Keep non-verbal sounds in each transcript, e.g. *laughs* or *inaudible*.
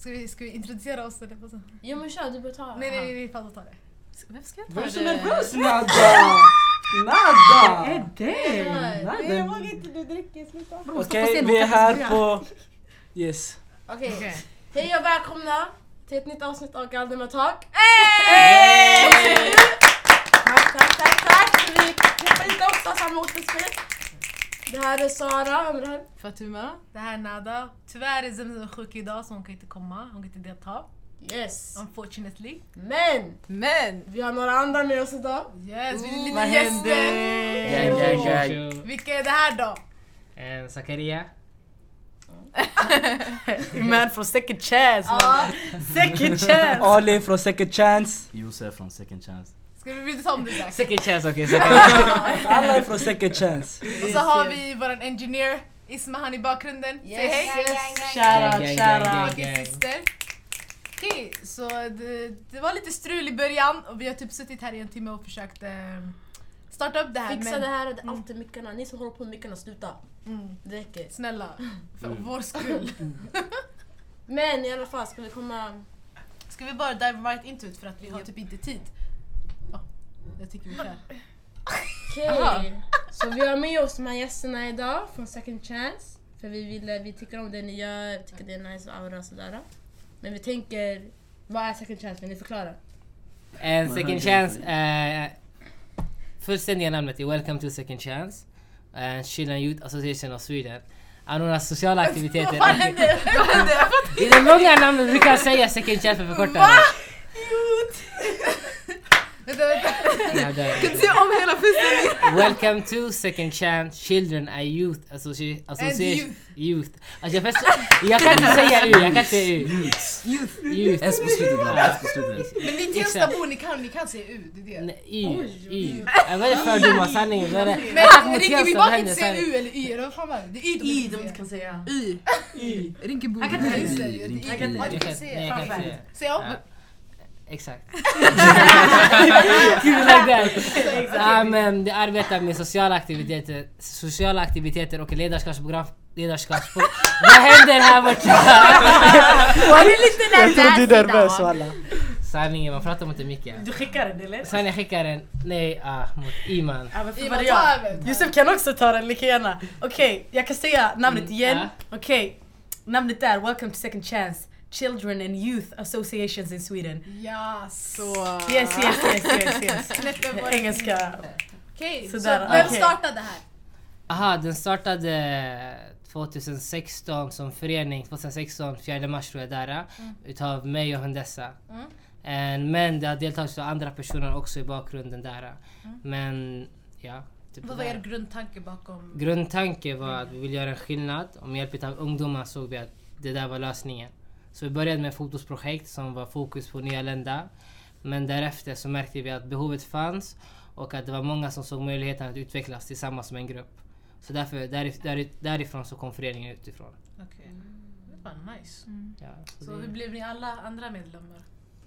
Ska vi, ska vi introducera oss eller vad så? Jo men kör, du bör ta. Nej, nej, nej, Fanta tar det. Ska- Vem ska jag ta Var det? så nervös! Är det? Nada! vågar inte, du dricker, sluta. Okej, vi är här på... Yes. Okej, Okej. hej och välkomna till ett nytt avsnitt av Galdemar Talk. Tack, tack, tack, tack! Vi hoppar lite också samma återspel. Det här är Sara, vem är det här? Fatuma, det här är Nada. Tyvärr är Zemzem sjuk idag så hon kan inte komma, hon kan inte delta. Yes. Unfortunately. Men Men! vi har några andra med oss idag. Yes, vi är lite Vad gäster. händer? Gang, gang, gang. Vilka är det här då? Eh, Zakaria. *laughs* Man från second chance. Ja, Second chance! Ali från Second Chance. Josef från Second Chance. Ska vi vill du ta om det där? Second Chance, okej. Zakaria. *laughs* Alla är från Second Chance. Och så har vi våran engineer Isma han i bakgrunden. Säg yes, hej! yes. Shoutout, shoutout. syster. Okej, så det, det var lite strul i början och vi har typ suttit här i en timme och försökt eh, starta upp det här. Fixa men, det här, det är alltid mickarna. Ni som håller på med mickarna, sluta. Mm, Det räcker. snälla, för Mm. vår skull. Men i alla fall, ska vi komma... Ska vi bara dive right into it för att vi har typ inte tid? Ja, jag tycker vi kör. Okej, Aha. så vi har med oss de här gästerna idag från Second Chance. För vi, vill, vi tycker om det ni gör, vi tycker det är nice och aura och sådär. Men vi tänker, vad är Second Chance? Vill ni förklara? En second chance. Eh, fullständiga namnet är Welcome to Second Chance. Eh, Children Youth Association of Sweden. Är några sociala *laughs* aktiviteter. Vad hände? Fattar I det långa namnet brukar jag säga second chance för förkortare. Va? Vänta, där. Se om hela fullständigt! Welcome to Second Chance Children are Youth Associ- Association Youth. Alltså jag, först, jag kan inte säga U, jag kan inte säga U. Youth. Youth. S på slutet bara, S på slutet. Men ni Tenstabo, ni kan, ni kan säga U, det är det. Y. Y. Jag fördomar, sanningen. Vad är det? Men Attack mot Rinkeby Tensta, bara kan inte säga? U eller Y, eller vad fan var det? Det är Y de I inte kan kan säga. Y. Rinkeby. Han kan inte säga. Jag Jag kan kan- jag kan inte säga. Säg om. Exakt. *laughs* Kul like that. Ja, men det arbetar med sociala aktiviteter, sociala aktiviteter och ledarskapsprogram. Ledarskapsprogram. Vad händer här borta? *laughs* Var du lite Jag tror du är nervös walla. Sanningen, man pratar mot en mick. Du skickar den eller? Jag skickar en, nej, ah, mot Iman. Ja, men vad ta jag? över. Josef kan också ta den lika gärna. Okej, jag kan säga namnet Mm, igen. Okej, namnet är Welcome to Second Chance Children and Youth Associations in Sweden. Ja, så. Yes, yes, yes, yes, yes. Engelska. Okej, så Sådär, vem okej. startade det här? Aha, den startade 2016 som förening, 2016, 4 mars tror jag där. Utav mig och Hundessa. Mm. Eh, Men det har deltagits av andra personer också i bakgrunden där. Men ja. Typ Vad var er grundtanke bakom? Grundtanke var att vi ville göra en skillnad och med hjälp av ungdomar såg vi att det där var lösningen. Så vi började med ett fotosprojekt som var fokus på nyanlända. Men därefter så märkte vi att behovet fanns och att det var många som såg möjligheten att utvecklas tillsammans som en grupp. Så därför, därif- därif- därifrån så kom föreningen utifrån. Okej, det var nice. Ja, så Så det- hur blev ni alla andra medlemmar?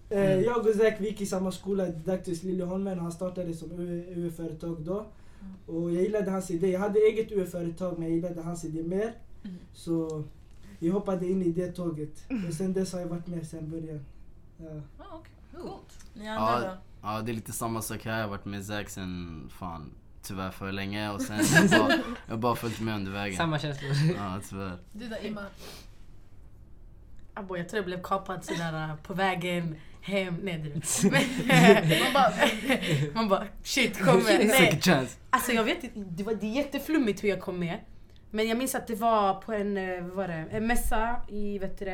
Eh, Jag och Zack vi gick i samma skola, Didaktisk Liljeholmen och han startade som UE-företag då. Och jag gillade hans idé. Jag hade eget UE-företag men jag gillade hans idé mer. Så jag hoppade in i det tåget. Och sen dess har jag varit med sen början. Ja. Ah, okay. Coolt. Ni andra Ja. då? Ja det är lite samma sak här, jag har varit med Zack sen fan tyvärr för länge och sen *laughs* jag bara, jag har bara följt med under vägen. Samma känslor. Ja tyvärr. Du då Iman? Abo, jag tror jag blev kapad sådär uh, på vägen hem. Nej, det *laughs* Man bara, Man bara shit, kom med. *laughs* Nej. Alltså jag vet inte, det, var, det är jätteflummigt hur jag kom med. Men jag minns att det var på en, eh, vad var det, en mässa i vet du,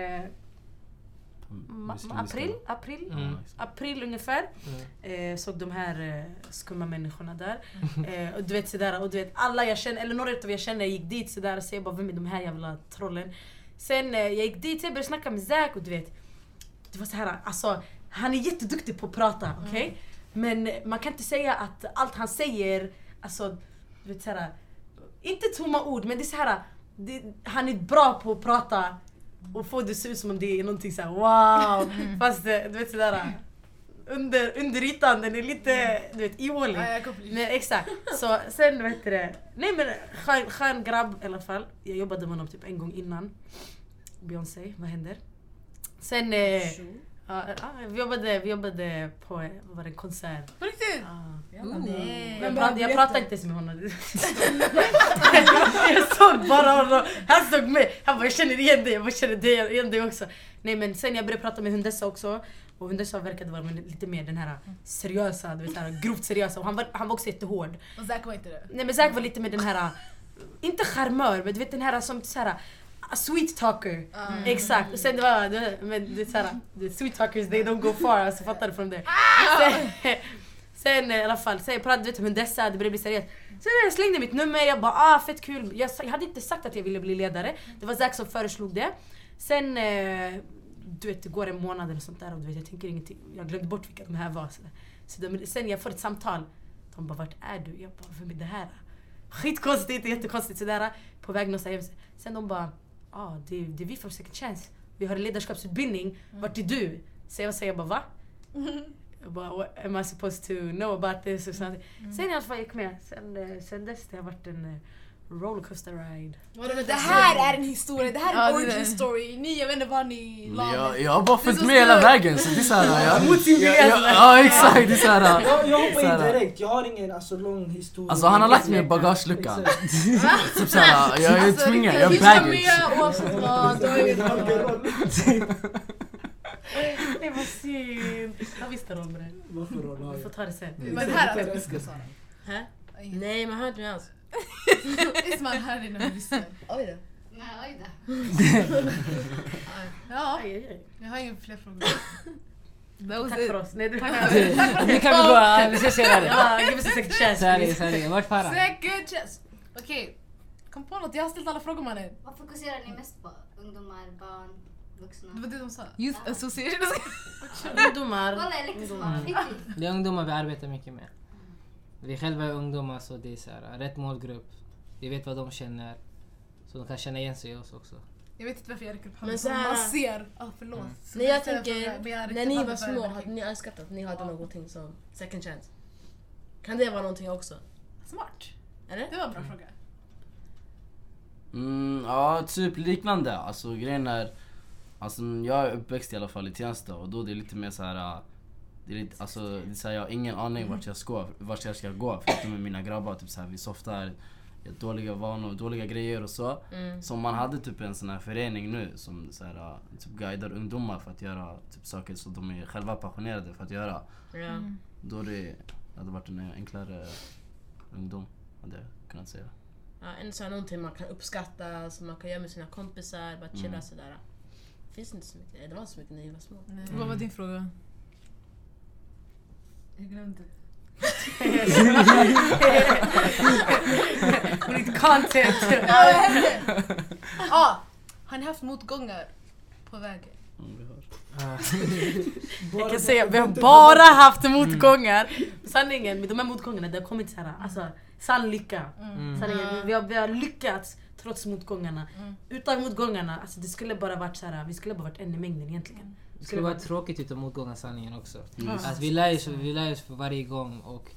april, april, Mm. april ungefär. Mm. Eh, såg de här eh, skumma människorna där. *laughs* Eh, och du vet sådär, och du vet alla jag känner, eller några av jag känner gick dit sådär och säger bara vem är de här jävla trollen? Sen eh, jag gick dit, jag började snacka med Zack och du vet, det var så här, alltså han är jätteduktig på att prata, okej? Men man kan inte säga att allt han säger, alltså du vet såhär, inte tomma ord men det är så här, det, han är bra på att prata och få det se ut som om det är någonting såhär wow! *laughs* Fast det, du vet sådär, under, under ytan, den är lite du vet, ihålig. Ja, Men exakt, så sen vad heter det? Nej men skön, skön grabb i alla fall. Jag jobbade med honom typ en gång innan. Beyoncé, vad händer? Sen, eh, ja, vi, jobbade, vi jobbade på var det, en konsert. På riktigt? Ja. Jag, prat, jag pratade inte ens med honom. *laughs* jag såg bara honom, han såg mig. Han bara jag känner igen dig, jag bara känner dig, igen dig också. Nej men sen jag började prata med Hundessa också. Och Hundessa verkade vara lite mer den här seriösa, du vet, här, grovt seriösa. Och han var, han var också jättehård. Och Zack var inte det. Nej men Zack var lite med den här, inte charmör men du vet den här som så här, sweet talker. Exakt, och sen det var, det, men det är såhär, the sweet talkers they don't go far, alltså fattar du från det? Sen, *laughs* sen i alla fall, sen jag pratade vet, med dessa, det började bli seriöst. Sen jag slängde mitt nummer, jag bara ah fett kul. Jag, jag hade inte sagt att jag ville bli ledare, det var Zack som föreslog det. Sen, eh, du vet det går en månad eller sånt där och du vet jag tänker ingenting, jag glömde bort vilka de här var. Så, så de, sen jag får ett samtal, de bara vart är du? Jag bara vem är det här? Skitkonstigt, jättekonstigt sådär. På väg någonstans. Sen de bara, ah, det, det är vi från Second Chance. Vi har en ledarskapsutbildning. Vart är du? Så jag säger bara va? *laughs* Jag bara, what am I supposed to know about this? Sånt. Sen i alla fall gick jag med. Sen, eh, sen dess det har varit en eh, rollercoaster ride. Det här är en historia, det här är en är origin story. Ni, jag vet inte vad ni la. Jag, jag har bara är följt så med hela vägen så det är såhär... Jag, *laughs* Mot sin jag, vilja, jag, ja exakt, det är såhär... Jag, jag hoppar in direkt, jag har ingen alltså, lång historia. Alltså han har lagt mig i bagageluckan. *laughs* Typ såhär, *laughs* jag är Alltså, tvungen, jag Vi har ska baggage. med oavsett vad. är vi bra. Nej vad synd. Jag visste om det. Varför då? Vi får ta det sen. Men det här är det Sara. Hä? Nej. Man hör inte alls. Isman här inne och lyssnar. Oj då. Nej, oj då. *laughs* Ja, jag har inga fler frågor. Tack för oss. Nej, du Nu kan vi gå, vi ska se det. Ja, give us a second chance. Sorry, please. sorry. Vart fara? Second chance. Okej, kom på något. Jag har ställt alla frågor mannen. Vad fokuserar ni mest på? Ungdomar, barn, vuxna? Det var det de sa. Youth association. Ungdomar. Jag lekte. Det är ungdomar vi arbetar mycket med. Vi själva är ungdomar så det är så här, rätt målgrupp. Vi vet vad de känner. Så de kan känna igen sig i oss också. Jag vet inte varför jag räcker upp Men handen. Man ser. Ah, förlåt. Så Nej jag därför tänker, jag när ni var små, hade ni önskat att ni hade någonting som second chance? Kan det vara någonting också? Smart. Eller? Det var en bra fråga. Mm, ja, typ liknande. Alltså grejen är... Alltså jag är uppväxt i alla fall i Tensta och då det är lite mer så här. Det är lite, alltså, det är så här, jag har ingen aning vart jag ska, vart jag ska gå förutom med mina grabbar. Typ så här, vi softar, dåliga vanor, dåliga grejer och så. Mm. Så om man hade typ en sån här förening nu som så här, äh, typ guidar ungdomar för att göra typ saker som de är själva passionerade för att göra. Ja. Då det, det hade varit en enklare ungdom, hade jag kunnat säga. Ja, en sån här någonting man kan uppskatta, som man kan göra med sina kompisar, bara chilla Mm. sådär. Finns inte så mycket, det var inte så mycket när vi var små. Vad var din fråga? Jag glömde. *laughs* We need content. Ah, har ni haft motgångar på vägen? Mm, vi har. Jag kan säga vi har bara haft motgångar. Sanningen med de här motgångarna, det har kommit så här, alltså sann lycka. Mm. Sanningen, vi, har, vi har lyckats trots motgångarna. Mm. Utan motgångarna, alltså det skulle bara varit så här, vi skulle bara varit en i mängden egentligen. Det skulle vara tråkigt utan motgångar sanningen också. Mm. Alltså, vi lär oss, vi lär oss för varje gång och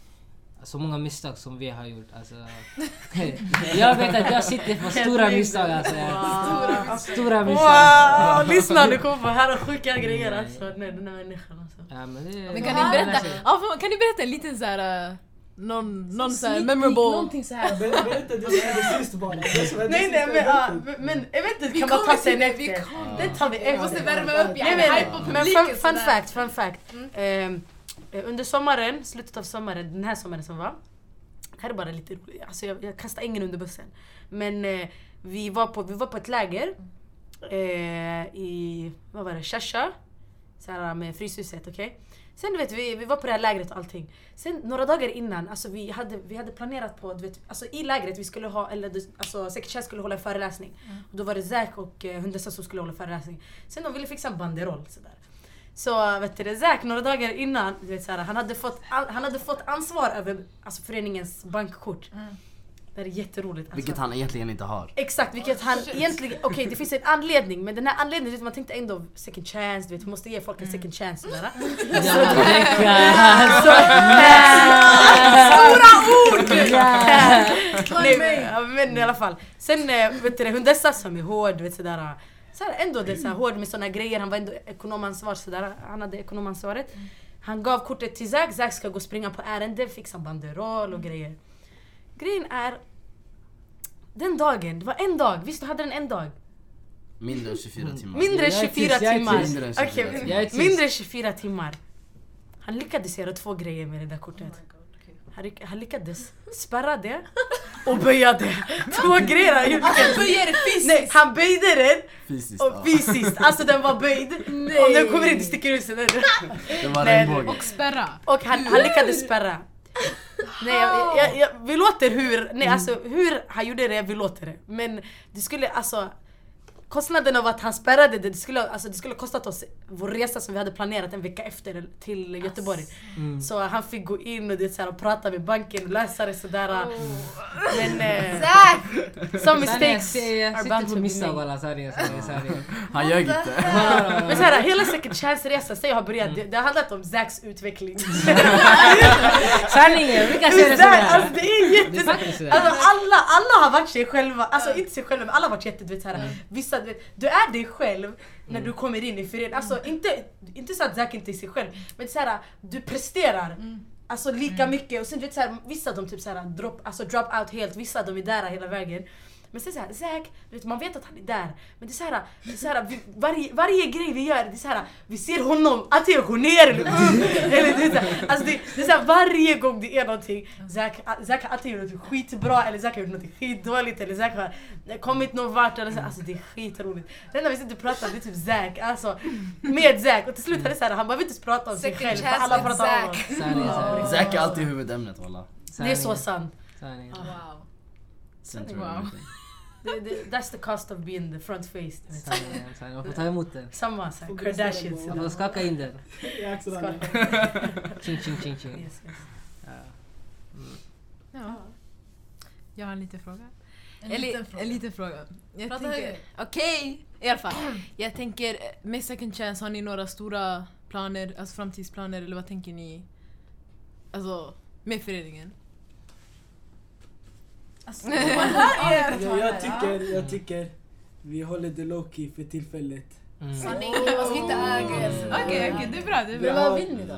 så många misstag som vi har gjort. Alltså, *laughs* jag vet att jag sitter på stora misstag. Alltså, Wow. stora misstag. Wow, *laughs* lyssna du kommer få höra sjuka grejer alltså. Nej den här människan alltså. Ja, men det, Men kan ni berätta, alltså, ja, för, kan ni berätta en liten såhär, uh, någon, någon Sneak peek, memorable... Någonting såhär. Ber- Berätta det som hände sist bara. Nej nej men, ja, men, men jag vet inte, Vi kan man ta sig till det, vi efter? kommer. Det tar vi Vi efter. måste värma upp, Nej, jag men, är hype på men publiken fun, fun fact, fun fact. Ehm, eh, under sommaren, slutet av sommaren, den här sommaren som var. Det här är bara lite roligt, alltså jag, jag kastar ingen under bussen. Men eh, vi, var på, vi var på ett läger eh, i, vad var det, Shasha. Så här med Fryshuset, okej? Sen du vet, vi, vi var på det här lägret och allting. Sen några dagar innan, alltså vi hade, vi hade planerat på, du vet, alltså i lägret vi skulle ha, eller alltså Sekretär skulle hålla en föreläsning. Och då var det Zack och eh, Hundessa som skulle hålla föreläsning. Sen de ville fixa en banderoll sådär. Så vet du, Zack några dagar innan, du vet, såhär, han, hade fått, an- han hade fått ansvar över alltså, föreningens bankkort. Det här är jätteroligt. Alltså. Vilket han egentligen inte har. Exakt, vilket han egentligen, okej det finns en anledning men den här anledningen, man tänkte ändå second chance, du vet, vi måste ge folk en second chance. *laughs* Så, Stora ord! Nej, men, i alla fall. Sen eh, vet du Hundessa som är hård, du vet sådär. sådär ändå det är såhär, hård med såna grejer, han var ändå ekonomansvar sådär. Han hade ekonomansvaret. Han gav kortet till Zack, Zack ska gå och springa på ärende, fixa banderoll och grejer. Grejen är, den dagen, det var en dag, visst du hade den en dag? Mindre än 24 timmar. Mindre än Jag är 24 tyst, jag är timmar. Mindre än 24 Okej, timmar. Tyst. mindre än 24 timmar. Han lyckades göra två grejer med det där kortet. Han, lyck- han lyckades spärra det och *laughs* böja det. Två grejer han gjorde. Böjer det fysiskt! Nej, han böjde den Fysiskt. och fysiskt. Alltså den var böjd. Om den kommer in, det sticker ut. sådär. Det var Nej, regnbåge. Och spärra. Och han, han lyckades spärra. Nej, jag, jag, jag, vi låter hur, nej alltså hur han gjorde det, vi låter det. Men det skulle alltså Kostnaden av att han spärrade det, det skulle, alltså, det skulle kostat oss vår resa som vi hade planerat en vecka efter till Göteborg. Mm. Så han fick gå in och, det, så här, och prata med banken och lösa det sådär. Men eh, Zack! some mistakes are bound to be made. Han ljög inte. Men så här, *laughs* hela second chance-resan sen jag har börjat, det, det har handlat om Zacks utveckling. *laughs* Sanningen, vi kan säga det där, sådär. alltså det är Det är jätte... Alltså alla, alla har varit sig själva, alltså inte sig själva men alla har varit jätte, du vet såhär, vissa, du, vet, du är dig själv när du kommer in i föreningen. Alltså inte, inte så att Zack inte är sig själv, men såhär, du presterar. Alltså lika mycket och sen du vet såhär, vissa de typ såhär drop, alltså drop out helt, vissa de är där hela vägen. Men sen såhär, Zack, man vet att han är där. Men det är såhär, det är såhär vi, varje, varje grej vi gör, det är såhär, vi ser honom antingen gå ner eller *laughs* upp. eller det är såhär, alltså det, det är såhär, varje gång det är någonting, Zack, Zack har antingen gjort något skitbra eller Zack har gjort något skitdåligt eller Zack har kommit någon vart. Eller så, alltså det är skitroligt. Det enda vi sitter och pratar om det är typ Zack, alltså med Zack. Och till slut är det såhär, han behöver inte ens prata om sig Second själv för alla pratar om honom. Zack. Är alltid huvudämnet walla. Det är så sant. Wow. Wow. Ingenting. Det, det, that's the cost of being the front face. sanningen. Man får ta emot den. Samma brösta Kardashians. Man får skaka in den. Ching, ching, ching, ching. Yes, yes. Ja. Ja. Jag har en liten fråga. En liten fråga. En liten fråga. Jag Prata tänker, okej, i alla fall. Jag tänker, med second chance, har ni några stora planer, alltså framtidsplaner eller vad tänker ni? Alltså, med föreningen? Alltså, Ja, jag, tycker, jag tycker vi håller det low key för tillfället. Mm. sanning, man ska inte äga Okej, okej, det är bra, det är Vi bra. vad har, vill ni då?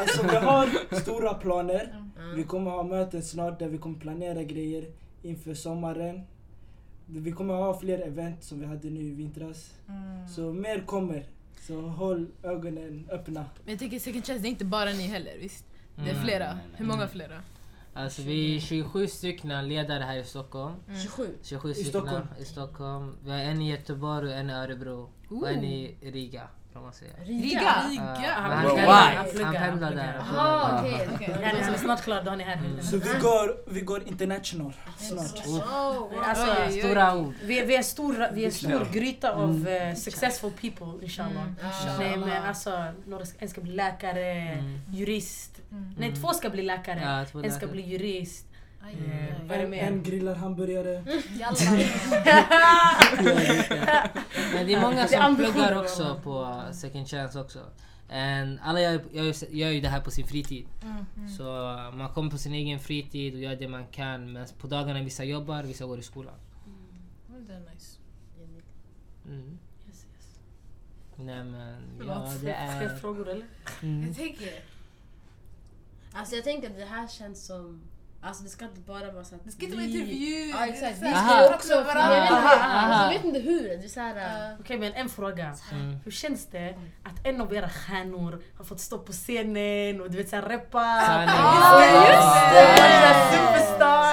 alltså, vi har stora planer. Vi Mm. kommer ha möten snart där vi kommer planera grejer inför sommaren. Vi kommer ha fler event som vi hade nu i vintras. Så mer kommer. Så håll ögonen öppna. Men jag tänker second chance, det är inte bara ni heller, visst? Det är Mm. flera. Hur många flera? Alltså vi är 27 stycken ledare här i Stockholm. 27. 27 I Stockholm. i Stockholm. Vi har en i Göteborg och en i Örebro. Och en i Riga kan man säga. Riga? Riga? Han pendlar- Han Han pendlar där. Jaha okej. han är snart klar, då är ni här. Så vi går, vi går international snart. Oh, Alltså. Stora ord. vi, är- vi är en stor, vi är en stor gryta av eh, successful people inshallah. Nej men alltså, några ska, en ska bli läkare, Mm. jurist. Nej två ska bli läkare, en ska bli jurist. Aj, aj, vad är det En, mer? en grillar hamburgare. *laughs* Jalla. *laughs* Men det är många som pluggar också på second chance också. And alla gör, gör, gör ju det här på sin fritid. Så man kommer på sin egen fritid och gör det man kan. Men på dagarna vissa jobbar, vissa går i skolan. Det är nice. Mm. Yes, yes. Nej men, Förlåt, ja det fler är... frågor eller? Mm. Jag tänker, Alltså jag tänker att det här känns som... Alltså det ska inte bara vara så att det ska inte vara intervju. Ja exakt, vi så ska också... Varandra. Alltså, jag vet inte hur, det är såhär... Ja. Okej men en fråga. Mm. Hur känns det att en av era stjärnor har fått stå på scenen och du vet såhär rappa? Just det! Superstar!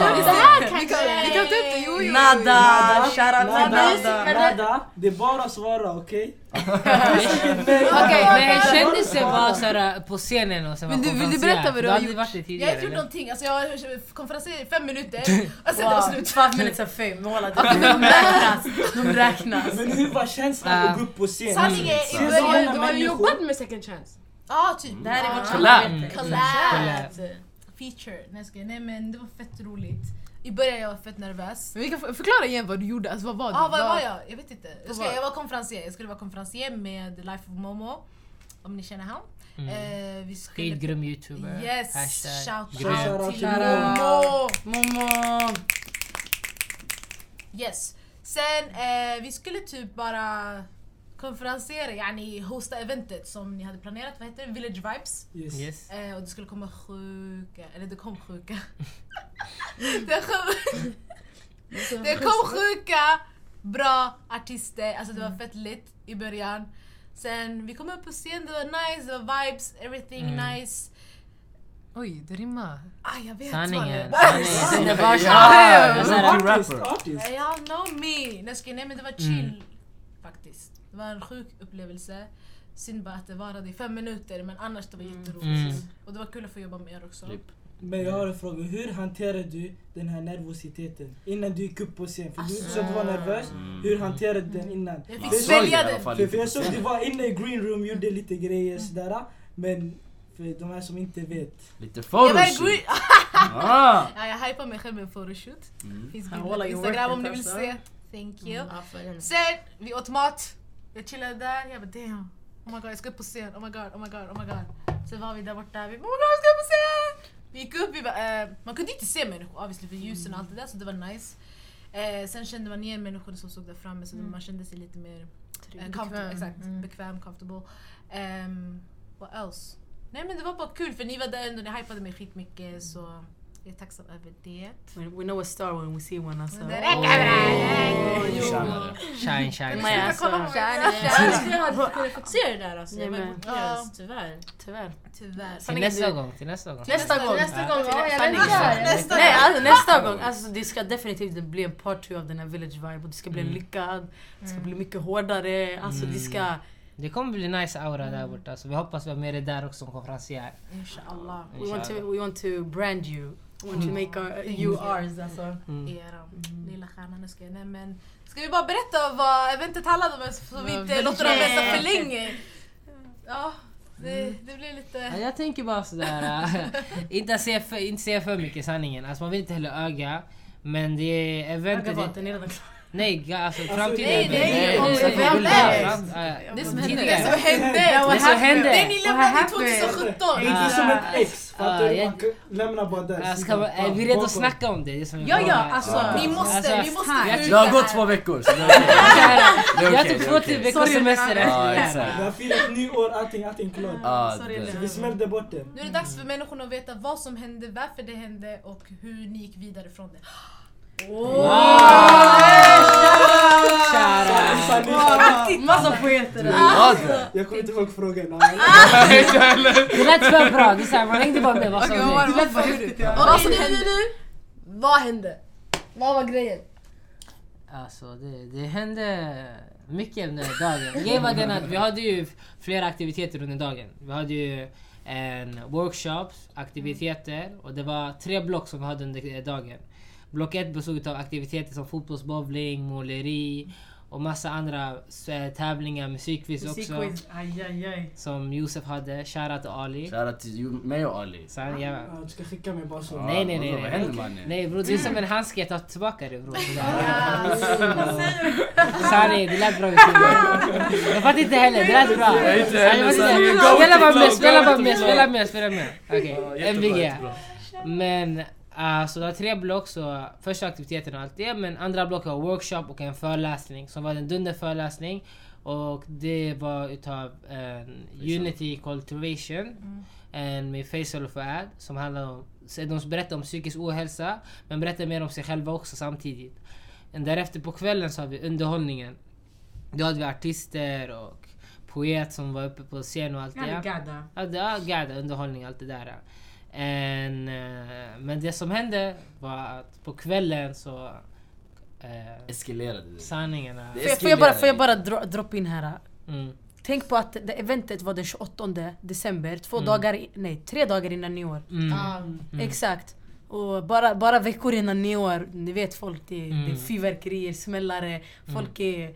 *laughs* Vi kan ta upp det, jo. Nada! Shoutout till Nada, Nada! nada. Det är bara att svara, okej? *laughs* Okej, men kändes det bara såhär på scenen och sen Men var du- vill du berätta vad du Du har gjort? varit det Jag tidigare har inte gjort någonting, alltså jag har konferenserat i fem minuter *laughs* och sen var det Wow, slut. five minutes of fame, måla de *laughs* räknas! De räknas! Men hur var känslan Ah. att gå upp på scen? Sanningen är i Du så början, många har ju jobbat med second chance. ja typ. Det här är vårt Collab. samarbete. Collab. För feature. Jag. Nej men det var fett roligt. I början jag var fett nervös. Men vi kan förklara igen vad du gjorde, alltså vad var det? Ja, ah, vad var jag? Jag vet inte. Jag, ska, jag var konferencier. Jag skulle vara konferencier med Life of Momo. Om ni känner han. Eh, vi skulle... Youtuber. Yes! Hashtag Shout out till Momo! Momo! Yes. Sen eh, vi skulle typ bara konferenciera, yani hosta eventet som ni hade planerat. Vad heter det? Village Vibes. Yes. Yes. Eh, och det skulle komma sjuka, eller det kom sjuka. *laughs* det, kom, det kom sjuka, bra artister. Alltså det var fett lit i början. Sen vi kom upp på scen, det var nice, det var vibes, everything Mm. nice. Oj, det rimmar. Ah, jag vet Sanningen. sanningen. Det var *laughs* Ja, så det här- var Artist, rapper. Y'all know me! Nej, men det var chill faktiskt. Det var en sjuk upplevelse. Synd bara att det varade i fem minuter men annars det var jätteroligt. Mm. Och det var kul att få jobba med er också. Klipp. Men jag har en fråga, hur hanterar du den här nervositeten innan du gick upp på scen? För du sa att du var nervös, Mm. hur hanterade du den innan? Jag fick i svälja den! För, jag såg scen. du var inne i green room, gjorde lite grejer sådär. Men för de här som inte vet. Lite photoshoot. Ah. *laughs* ja, jag hypar mig själv med en photoshoot. Mm. Finns på Instagram om ni vill alltså. se. Thank you. Sen, vi åt mat. Jag chillade där. Jag bara damn. Oh my god, jag ska upp på scen. Oh my god, oh my god, oh my god. Sen var vi där borta. Vi bara, oh my god, jag ska upp på scen! Vi gick upp, vi bara, eh, man kunde inte se människor obviously för ljusen och allt det där så det var nice. Eh, sen kände man igen människor som stod där framme så man kände sig lite mer eh, comfortable. Exakt, Mm. bekväm, comfortable. Um, what else? Nej men det var bara kul för ni var där ändå, ni hypade mig skitmycket så jag är tacksam över det. We, we know a star when we see one alltså. Det räcker bra! Shine, shine. Nej, alltså, Jag hade fått se det där alltså. Jag var imponerad, tyvärr. tyvärr. Tyvär. Till nästa gång, till nästa gång. Nästa gång! Nästa gång, Nej, alltså, nästa gång! Alltså, det ska definitivt bli en part two av den här village vibe och det ska bli Mm. lyckad. Det ska bli mycket hårdare. Alltså det ska... Det kommer bli nice aura där borta. Så vi hoppas vi har med dig där också som konferencier. Inshallah. We want to, we want to brand you. Want to make our, you ours alltså. Mm. Era lilla stjärna. Nu ska, jag, nej, men, ska vi bara berätta vad eventet handlade om så vi inte låter dem vänta för länge? Ja, det, det blir Ja, lite... jag tänker bara sådär, äh, *laughs* inte säga för, inte säga för mycket sanningen. Alltså man vill inte heller öga. Men det är eventet... Agavaten är redan klar. Nej, alltså Alltså, nej, nej, Det nej, är nej, nej. Det som hände. Det som hände! Det. Det ni lämnade 2017! Inte som ett ex, Man lämna bara man, är vi redo att snacka om det? det är Ja, ja, alltså. Vi måste, Alltså, vi måste Det har gått två veckor det är. *laughs* Det är Jag tog det är två till veckors semester efter det. Vi har firat nyår, allting, allting klart. Det- vi smällde bort den. Nu är det dags för människorna att veta vad som hände, varför det hände och hur ni gick vidare från det. Massa poeter där. Det. Jag kommer inte ihåg frågan. *laughs* Det lät för bra. Det är man hängde bara med vad som Okej, vad som hände nu? Vad hände? Vad var grejen? Alltså det, det hände mycket under dagen. Grejen var den att vi hade ju flera aktiviteter under dagen. Vi hade ju en workshops, aktiviteter och det var tre block som vi hade under dagen. Block ett bestod av aktiviteter som fotbollsbowling, måleri och massa andra eh, tävlingar, musikquiz också. Musikquiz. Aj, aj, aj. Som Josef hade, shoutout till Ali. Shoutout till mig och Ali. Så han, ja, Ja, Du ska skicka mig bara så. Nej, nej, nej, Vad nej. händer mannen? Nej bror, det är som en handske, jag tar tillbaka det bror. Sani, det lät bra. Jag fattar inte heller, det lät bra. Spela bara med, spela bara med, spela med, Okej, MVG. Men uh, så det var tre block, så första aktiviteten och allt det, men andra blocket var workshop och en föreläsning som var en dunder föreläsning. Och det var utav en Unity Cultivation en med Faisal och Fuad som handlar om, så de berättar om psykisk ohälsa men berättar mer om sig själva också samtidigt. Men därefter på kvällen så har vi underhållningen. Då hade vi artister och poet som var uppe på scen och allt det. Gada. Ja, det var gada, underhållning allt det där. En, eh, men det som hände var att på kvällen så... Eh, Eskalerade det. sanningen är... Det Får jag, får jag bara, får jag Eskalerade. bara dro, droppa in här? Mm, Tänk på att det eventet var den 28 december, två Mm. dagar, nej tre dagar innan nyår. mm, Ah. mm. Exakt. Och bara, bara veckor innan nyår, ni vet folk det, är- det är Mm. fyrverkerier, smällare, folk är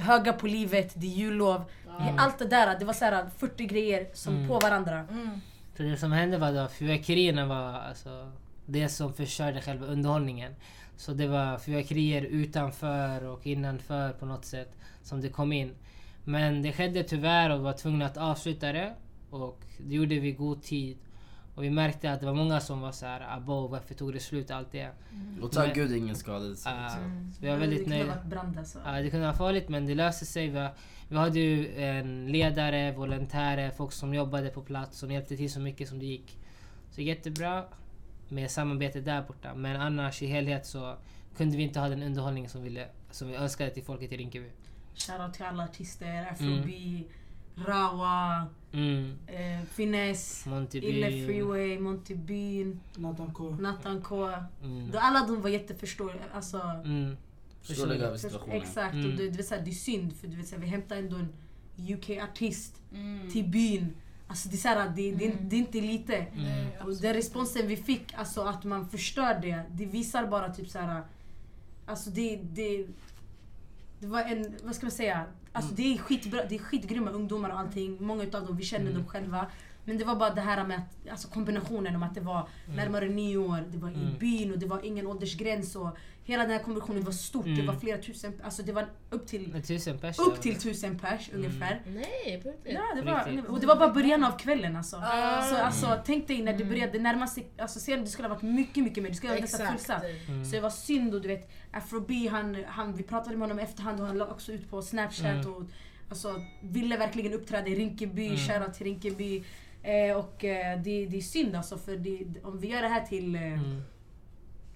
höga på livet, det är jullov. Allt det där, det var så här 40 grejer som Mm. på varandra. För det som hände var att fyrverkerierna var alltså, det som förstörde själva underhållningen. Så det var fyrverkerier utanför och innanför på något sätt som det kom in. Men det skedde tyvärr och vi var tvungna att avsluta det. Och det gjorde vi i god tid. Och vi märkte att det var många som var så här, abo varför tog det slut allt det. Och tack gud ingen skadades. Ah, Mm. så vi var väldigt Det kunde nöjda. ha varit brand alltså. Ja, det kunde vara farligt men det löste sig. Vi, vi hade ju en ledare, volontärer, folk som jobbade på plats som hjälpte till så mycket som det gick. Så jättebra med samarbete där borta. Men annars i helhet så kunde vi inte ha den underhållning som, ville, som vi önskade till folket i Rinkeby. Shoutout till alla artister, Afrobi, Rawa, Mm. eh, Finesse, Monty Ille Bean. Freeway, Monty Bean, Nathan K. Nathan K. Mm. Då Alla de var jätteförståeliga. Alltså, Mm. Förståeliga över Först- situationen. Exakt, Mm. och det, det, säga, det är synd för du vet, såhär, vi hämtar ändå en UK-artist Mm. till byn. Alltså det, är såhär, det, det, det är inte lite. Mm. Och den responsen vi fick, alltså att man förstör det, det visar bara typ såhär... Alltså det, det, det var en, vad ska man säga? Alltså det är skitbra, det är skitgrymma ungdomar och allting. Många utav dem, vi känner dem själva. Men det var bara det här med att, alltså kombinationen om att det var närmare nio år, det var i Mm. byn och det var ingen åldersgräns och hela den här kombinationen var stort. Det Mm. var flera tusen, alltså det var upp till, tusen pers. upp till tusen pers ungefär. Nej, på riktigt. Ja, det var, och det var bara början av kvällen alltså. Ah. Så alltså, tänk dig när det började närma sig, alltså sen det skulle ha varit mycket, mycket mer. Det skulle ha varit nästan fullsatt. Mm. Så det var synd och du vet, Afrobi han, han, vi pratade med honom i efterhand och han la också ut på snapchat Mm. och alltså, ville verkligen uppträda i Rinkeby, Mm. shoutout till Rinkeby. Eh, och eh, det, det är synd alltså för det, om vi gör det här till eh, Mm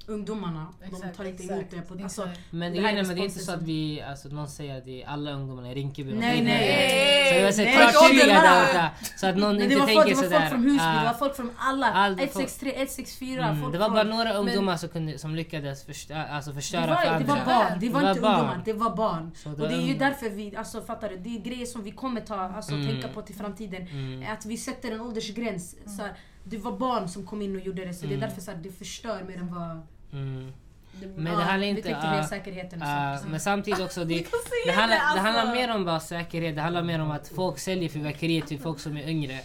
ungdomarna, de Exakt, tar inte exakt, emot det. På, alltså, Men Det det, är men det är inte så att vi, alltså någon säger att det är alla ungdomarna i Rinkeby. Nej, Och- nej. Så jag vill säga Nej, klart jag tydliga håller där borta. Så att någon inte det var, tänker folk, det var sådär. folk från Husby, ah, det var folk från alla. Allt- 163, 164, mm, det var bara några ungdomar som, kunde, som lyckades förstöra, alltså Det förstöra var, för det andra. var barn, det var Det inte ungdomar, det var barn. Och det är ju därför vi, alltså fattar du? Det är grejer som vi kommer ta, alltså Mm. tänka på till framtiden. Mm. Att vi sätter en åldersgräns. Så det var barn som kom in och gjorde det, så det är Mm. därför så här, det förstör mer än vad... Mm. Det- Men Ja, det handlar inte... säkerheten och ah, sånt. men samtidigt också, det, *laughs* det, handlar, det, det alltså. handlar mer om bara säkerhet. Det handlar mer om att folk säljer fyrverkerier till folk som är yngre.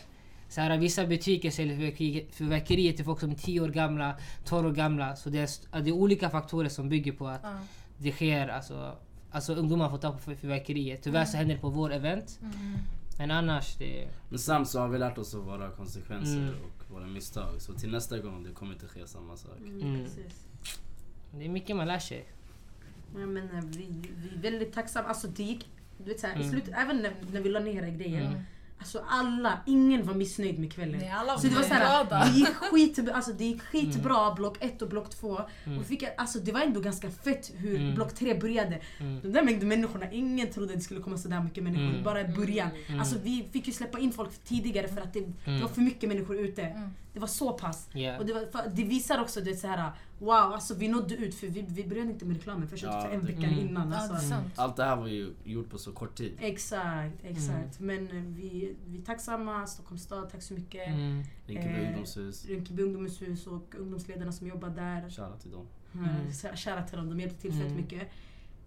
Så här, vissa butiker säljer fyrverkeri- fyrverkerier till folk som är 10 år gamla, 12 år gamla. Så det är, det är olika faktorer som bygger på att Ja. det sker, alltså, alltså ungdomar får ta på fyr- fyrverkerier. Tyvärr så händer det på vår event. Men annars, det... Men samt så har vi lärt oss av våra konsekvenser Mm. Våra misstag. Så till nästa gång det kommer inte ske samma sak. Mm. Precis. Det är mycket man lär sig. Jag menar, vi, vi, vi är väldigt tacksamma. Alltså det gick, du vet, så här, i Mm. slut, även när, när vi la ner grejer. Mm. Alltså alla, ingen var missnöjd med kvällen. Nej, alla Så det var var såhär, det gick, skit, alltså det gick skitbra block 1 och block 2. Mm. Och fick, alltså det var ändå ganska fett hur Mm. block 3 började. Mm. De där mängden människorna, ingen trodde det skulle komma sådär mycket människor Mm. bara i början. Mm. Alltså vi fick ju släppa in folk tidigare för att det, det var för mycket människor ute. Mm. Det var så pass. Ja. Och det, var, det visar också det så här, wow, alltså vi nådde ut för vi, vi började inte med reklamen förrän Ja, typ en vecka Mm. innan. Ja, Alltså. sant. Allt det här var ju gjort på så kort tid. Exakt, exakt. Mm. Men eh, vi, vi är tacksamma, Stockholms stad, tack så mycket. Mm. Rinkeby Eh, ungdomshus. Rinkeby ungdomshus och ungdomsledarna som jobbar där. Shoutout till dem. Mm. Mm. Shoutout till dem, de hjälpte till fett Mm. mycket.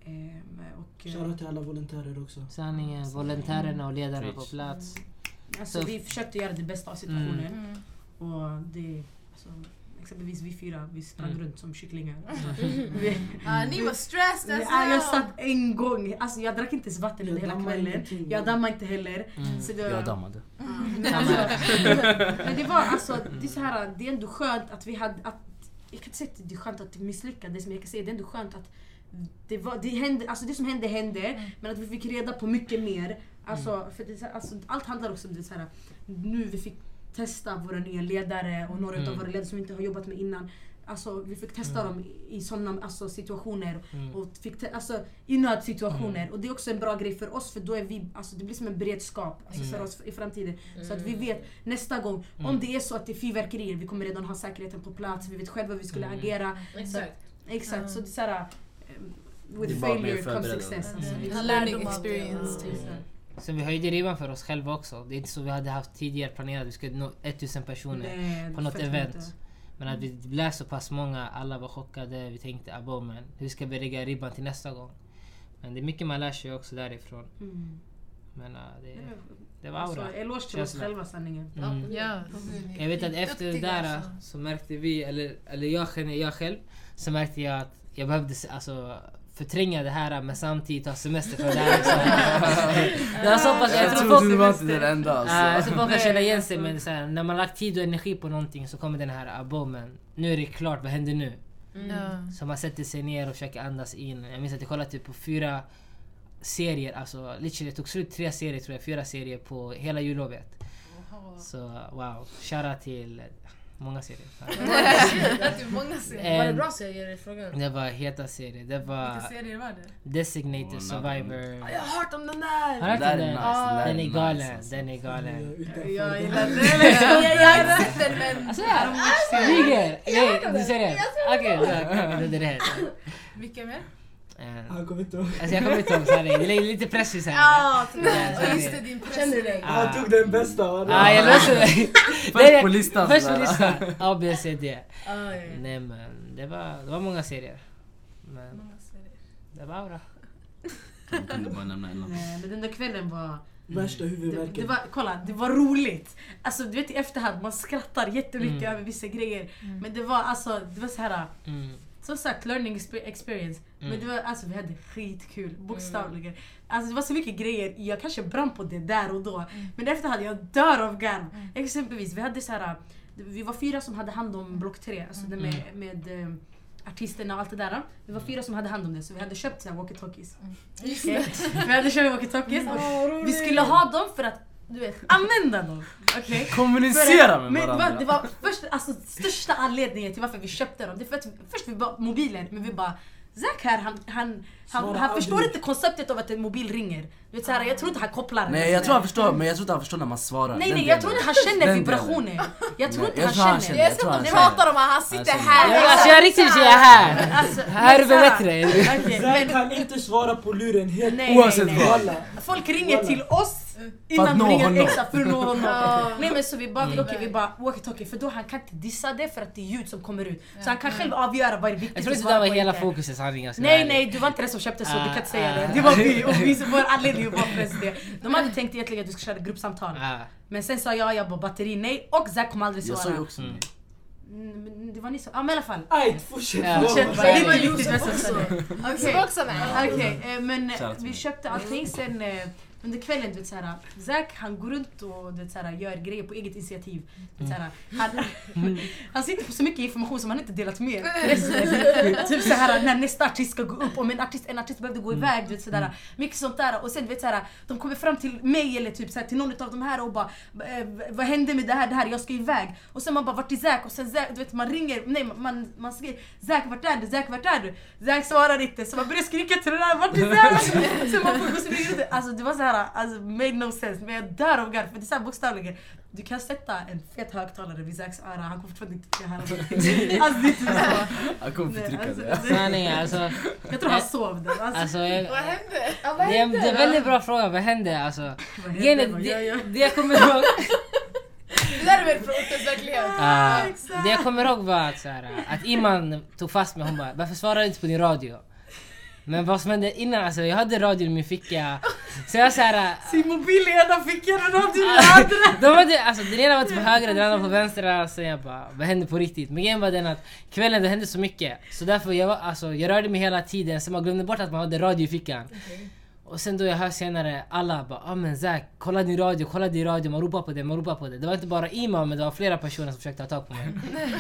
Ehm, och, eh, Shoutout till alla volontärer också. Sanningen, volontärerna och ledarna på plats. alltså, så- vi försökte göra det bästa av situationen. Mm. Och det, alltså, exempelvis vi fyra, vi sprang Mm. runt som kycklingar. *laughs* Vi- Ja, ni var stressed as Ja, jag satt en gång, alltså jag drack inte ens vatten under hela kvällen. ingenting. Jag dammade inte heller. Mm. Så det var, Jag dammade. men, alltså, *laughs* men det var alltså, det är så här, det är ändå skönt att vi hade, att, jag kan inte säga att det är skönt att det misslyckades men jag kan säga att det är ändå skönt att det, var, det, hände, alltså det som hände hände, men att vi fick reda på mycket mer. Alltså, för det, alltså, allt handlar också om det så här, nu vi fick testa våra nya ledare och några Mm. av våra ledare som vi inte har jobbat med innan. Alltså, vi fick testa dem i, sådana alltså, situationer. Mm. Och fick te- alltså, I nödsituationer. Och det är också en bra grej för oss för då är vi, alltså, det blir som en beredskap alltså, för Mm. oss i framtiden. Så att vi vet nästa gång, om Mm. det är så att det är fyrverkerier, vi kommer redan ha säkerheten på plats, vi vet själva hur vi skulle Mm. agera. Exakt. Exakt, så det är såhär... um, Det With failure comes success. Alltså. Mm. Learning experience. Sen vi höjde ribban för oss själva också. Det är inte så vi hade haft tidigare planerat. Vi skulle nå 1000 personer Nej, på något event. mycket. Men att vi blev så pass många, alla var chockade. Vi tänkte abo men hur ska vi lägga ribban till nästa gång? Men det är mycket man lär sig också därifrån. Mm. Men uh, det, det var aura. Alltså, eloge till oss det. själva sanningen. Mm. Ja. Jag vet att efter det där alltså. så märkte vi, eller, eller jag, jag själv, så märkte jag att jag behövde se- alltså, förtränga det här men samtidigt ta semester från *laughs* det här också. det så pass, jag Jag tror folk, du var inte den enda Ja, jag alltså. tror folk kan känna igen sig men så här, när man lagt tid och energi på någonting så kommer den här abo men nu är det klart, vad händer nu? Ja. Så man sätter sig ner och försöker andas in. Jag minns att jag kollade typ på fyra serier, alltså literally, det tog slut tre serier tror jag, fyra serier på hela jullovet. Så wow, shoutout till många serier. *laughs* Det typ många serier. Var det bra serier i frågan? Det var heta serier. Det var Vilka serier var det? Designated Åh, Survivor. Jag har hört om den Har där! du hört Det om den? det där Den är galen, den är galen. Jag det. gillar det. Jag *laughs* har sett den men... Alltså jag ljuger! Nej, du ser det? Okej, det är rätt. Vilka mer? Eh, Han kommer inte ihåg. Alltså jag kommer inte ihåg, så det är lite press i här. Ja, Ja, just det, din Känner du dig? Ah. Han tog den bästa. Ah, jag löste det. *laughs* Först på listan Först på listan. *laughs* A, B, C, D. Ah, ja, ja. Nej men det var, det var många serier. Men Många serier. det var bra. Jag kunde bara nämna en. Nej, Men den där kvällen var... Värsta Det, huvudvärken. det var, kolla, det var roligt. Alltså du vet i efterhand, man skrattar jättemycket Mm. över vissa grejer. Men det var alltså, det var så här. Mm. Som sagt, learning expe- experience. Men Mm. det var, alltså, vi hade skitkul, bokstavligen. Alltså, det var så mycket grejer, jag kanske brann på det där och då. Men efter hade jag dör av garv. Exempelvis, vi hade så här, vi var fyra som hade hand om block tre, alltså det med, med eh, artisterna och allt det där. Vi var fyra som hade hand om det, så vi hade köpt walkie-talkies. Okej? *laughs* Vi hade köpt walkie-talkies vi skulle ha dem för att du vet, använda dem. Okej? *laughs* Kommunicera med det var, varandra. det var först, alltså, största anledningen till varför vi köpte dem. Det är för att först vi bara mobilen, men vi bara Zack här, han, han, han, han förstår inte konceptet av att en mobil ringer. Du vet, så här, jag tror inte han kopplar den. Nej jag tror han förstår, men jag tror inte han förstår när man svarar. Nej Den nej, jag tror inte han känner Den vibrationer. Jag tror Nej, inte jag han känner. Jag Jag tror ska han inte känner. prata om att han sitter Han här. Ja, alltså jag riktigt jag är här! Alltså, Här är här- bättre! Zack kan inte svara på luren helt nej, Oavsett vad. Folk ringer till oss För att innan nå de ringer honom. extra för att nå honom. Ja. Nej men så vi bara, Mm. okej vi bara walkie-talkie för då han kan inte dissa det för att det är ljud som kommer ut. Så han kan själv avgöra vad är viktigt Jag tror att inte det svara var hela fokuset han ringde. så Nej nej, du var inte den som köpte så du kan inte säga Ah, det. ah. Det var vi och vi, vår anledning var förresten det. De hade tänkt egentligen att vi skulle köra gruppsamtal. Ah, Men sen sa jag, jag bara batteri nej och Zack kommer aldrig Jag sa ju svara. också Mm. nej. Mm, men Det var ni som, ja men i alla fall. Aj, fortsätt. Ja. Fortsätt det är var inte viktigt vem som sa det. Okej. Eh, men eh, vi köpte allting sen eh, under kvällen, du vet såhär, Zack han går runt och du vet, såhär, gör grejer på eget initiativ. Du vet, såhär, han, han sitter på så mycket information som han inte delat med resten. *laughs* Typ såhär när nästa artist ska gå upp, om en artist, en artist behövde gå iväg, du vet sådär. Mycket sånt där. Och sen du vet såhär, de kommer fram till mig eller typ såhär, till någon av de här och bara eh, Vad hände med det här, det här, jag ska iväg. Och sen man bara vart är Zack? Och sen Zack, du vet man ringer, nej man, man skriver Zack vart är du? Zack vart är du? Zack svarar inte så man börjar skrika till den där vart är Zack? *laughs* så man får gå och springa runt. Alltså det var såhär, alltså made no sense. Men jag dör av garv för det är såhär bokstavligen du kan sätta en fet högtalare vid Zacks öra, han kommer fortfarande inte höra någonting. *laughs* Alltså det är typ så. Han kommer förtrycka alltså, det. sanningen alltså. Jag tror han sov där. Alltså, Alltså, jag, Vad hände? det, är, det är en väldigt bra fråga, vad hände alltså? vad hände? Ja, ja. det, det jag kommer ihåg Det där är väl från ortens verklighet? Ah, det jag kommer ihåg var att, så här, att Iman tog fast mig hon bara varför svarar du inte på din radio? Men vad som hände innan, alltså jag hade radion i min ficka. Så jag såhär... *laughs* Sin mobil i ena fickan och radio i den andra. De hade, alltså, den ena var typ på högra, den andra på vänstra. Så jag bara, vad hände på riktigt? Men grejen var den att kvällen det hände så mycket. Så därför jag, var, alltså, jag rörde mig hela tiden så man glömde bort att man hade radio i fickan. Och sen då jag hör senare alla bara ah men Zack, kolla din radio, kolla din radio, man ropar på det, man ropar på det. Det var inte bara Iman men det var flera personer som försökte ta tag på mig.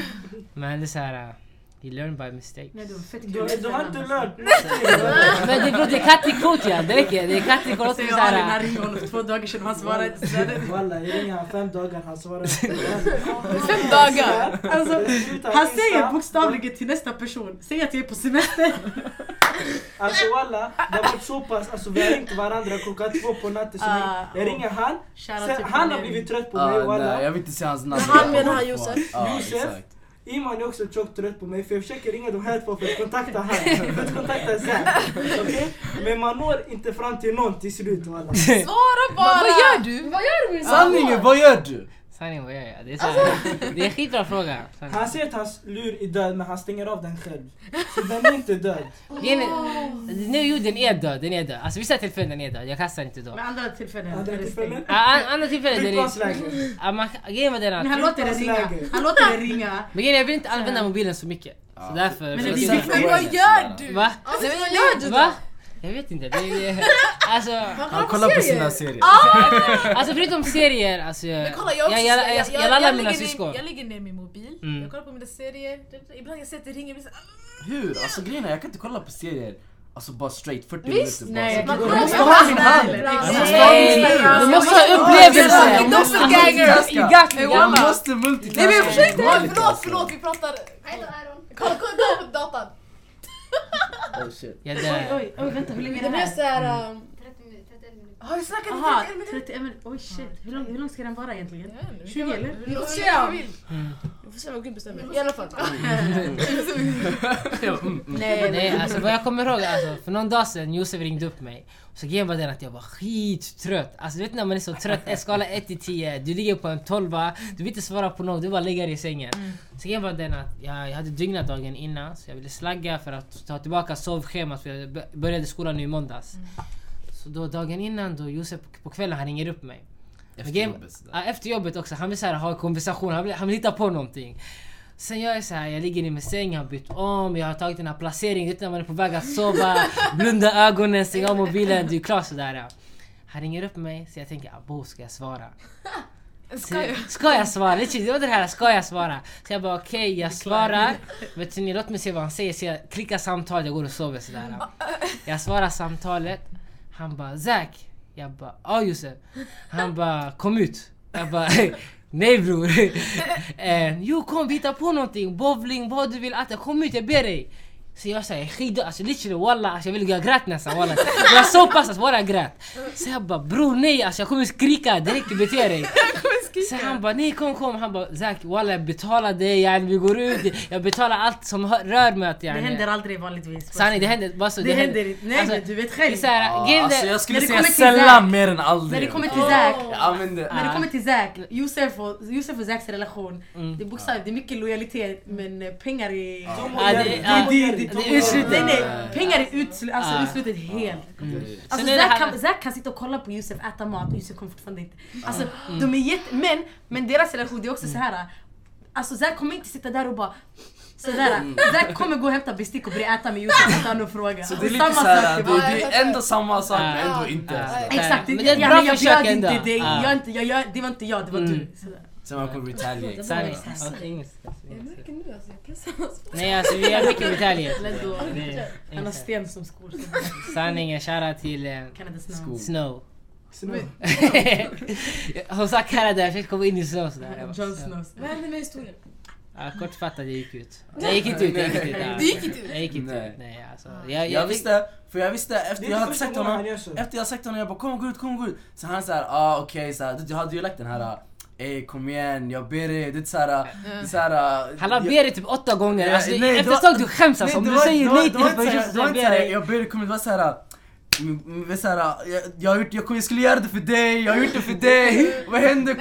*laughs* men det är såhär, uh, you learn by mistake. Nej, det var fett Du, kul. du har inte lärt *laughs* Men det, bro, det är katt i kot ja, det räcker. Det är katt i kot. Han ringde honom för två dagar sedan han svarade inte. Walla, jag ringer han fem dagar, han svarar inte. *laughs* Fem dagar! Alltså, han säger bokstavligen till nästa person, säg att jag är på semester. *laughs* Alltså walla, det har varit så pass, alltså vi har ringt varandra klockan två på natten. Så Ah, jag ringer han, sen, till han har blivit trött på Ja, mig walla. jag vill inte säga hans namn. Men han menar han Josef? Josef? Iman är också tjockt trött på mig för jag försöker ringa de här två för att kontakta han, *laughs* för att kontakta Zack. Okej? Men man når inte fram till någon till slut walla. Svara bara! Vad gör du? Vad gör du med Sanningen, vad gör du? Sanningen vad jag gör. Det är, så här, *laughs* det är en skitbra fråga. Sanningen. Han säger att hans lur är död men han stänger av den själv. Så den är inte död. *laughs* Är- Nu, jo den är död, den är död. Alltså vissa tillfällen den är död, jag kastar inte då. Med andra tillfällen Andra tillfällen? an- Andra tillfällen den är... Grejen den Men han låter det ringa. Han låter det ringa. Men jag vill inte använda mobilen så mycket. Så därför... Men blir- Men vad gör du? Va? Alltså, vad gör du då? Jag vet inte. Det är, *laughs* alltså, Han kollar på sina serier. alltså förutom serier, alltså... Jag, jag jag, jag, jag, jag, mina syskon. Jag lägger ner min mobil, Mm. jag kollar på mina serier, ibland jag ser att det ringer, jag Hur? Alltså grejen är, jag kan inte kolla på serier Alltså bara straight 40 Visst, minuter bara. Nej, man Jag måste ha min hand. Jag måste ha hand. Du måste! Hey, Jag måste multitaska! Nej men försök inte, förlåt alltså. förlåt vi pratar, kolla kolla på datan! Oh, shit. Jag Oj, dör. oj, oj, vänta hur länge är Det det blir här? såhär... Um, 30 minuter, 31 minuter. Har vi snackat i Aha, 31 minuter? 31 minuter. Oj shit, hur lång, hur lång ska den vara egentligen? Jag vet inte, 20 eller? Vi får se vi får se vad Gud bestämmer. I alla fall. *laughs* Nej, Nej, alltså vad jag kommer ihåg, alltså, för någon dag sedan Josef ringde upp mig. Så grejen var den att jag var skittrött. Alltså du vet när man är så trött, skala 1 till 10, du ligger på en 12, du vill inte svara på något, du bara ligger i sängen. Så grejen var den att jag, jag hade dygnat dagen innan, så jag ville slagga för att ta tillbaka sovschemat för jag började skolan nu i måndags. Så då dagen innan då Josef på kvällen han ringer upp mig. Efter Game- jobbet. Ja, efter jobbet också. Han vill så här, ha en konversation, han vill, han vill hitta på någonting. Sen jag är så här, jag ligger i min säng, jag har bytt om, jag har tagit den här placeringen, du vet när man är på väg att sova, *laughs* blunda ögonen, stänga av mobilen, du är klar sådär. Ja. Han ringer upp mig, så jag tänker, abo ska jag svara? *laughs* Ska jag? Ska jag svara? Literally, Det var det här, ska jag svara? Så jag bara okej, jag svarar. Vet ni, låt mig se vad han säger. Så jag klickar samtal, jag går och sover sådär. *laughs* Jag svarar samtalet. Han bara Zack. Jag bara ja Josef. Han bara kom ut. Jag bara *laughs* nej bror. *laughs* eh, jo kom vi hittar på någonting. Bowling, vad du vill äta. Kom ut jag ber dig. Så jag säger skidor, alltså literally walla, alltså jag vill jag grät nästan walla. Jag var så pass att walla jag grät. Så jag bara bror nej, alltså jag kommer skrika direkt bete dig. Så han bara nej kom kom, han bara Zack walla jag betalar dig yani, vi går ut, jag betalar allt som rör mig att det yani. händer aldrig vanligtvis. Sanning det händer bara så. Det händer inte. Nej Alltså, du vet det själv. så här, grejen alltså jag skulle det säga sällan Zack- mer än aldrig. När det kommer till Zack. Använder... När det kommer till Zack, Josef och, Josef och Zacks relation. Mm. Det är bokstavligt, det är mycket lojalitet men eh, pengar är... Ja, det- ja, det, det, det är det, utslutet. nej, nej, pengar är utslu, alltså, Ja. utslutet helt. Alltså Sen är det Zack kan, Zack kan sitta och kolla på Josef äta mat och Josef kommer fortfarande inte... Alltså de är jätte... Men, men deras relation det är också så här. Alltså Zack kommer inte sitta där och bara Sådär, Zack kommer gå och hämta bestick och börja äta med Josef utan att fråga. Så det är Och lite samma såhär, sak, det, det det är ändå samma sak Ja. men ändå inte. Ja. Exakt, Men det, det är ett bra jag försök bjöd ändå. inte dig, Ja. jag, inte, jag, jag, det var inte jag, det var Mm. du. Sådär. Sen man kommer retaliate. Jag märker nu alltså, jag pressar oss. Nej alltså vi har mycket retaliate. Det är- Han har sten som skor. Sanningen, shoutout till eh, Canada Snow. Snow. Hon Canada, jag försökte komma in i Snow sådär. Jag så. Snow. Vad hände med historien? Ja, kortfattat, jag gick ut. Jag gick inte ut, jag gick inte ut. Du gick inte ut? Jag gick inte Nej. ut, nej alltså. Jag, Jag visste, för jag visste Det efter jag hade sagt honom så. Efter jag sagt honom, jag bara kom gå ut, kom gå ut Så han såhär, ah okej såhär, du hade ju lagt den här Ey kom igen, jag ber dig, det är såhär, det är såhär Han har ber dig typ åtta gånger. Alltså, nej, det efter ett tag du skäms alltså. Om det du säger det nej det till såhär- person det inte ber såhär, dig. jag ber dig, kom det var såhär det är såhär, jag, jag, gjort, jag, jag skulle göra det för dig, jag har gjort det för dig, vad händer?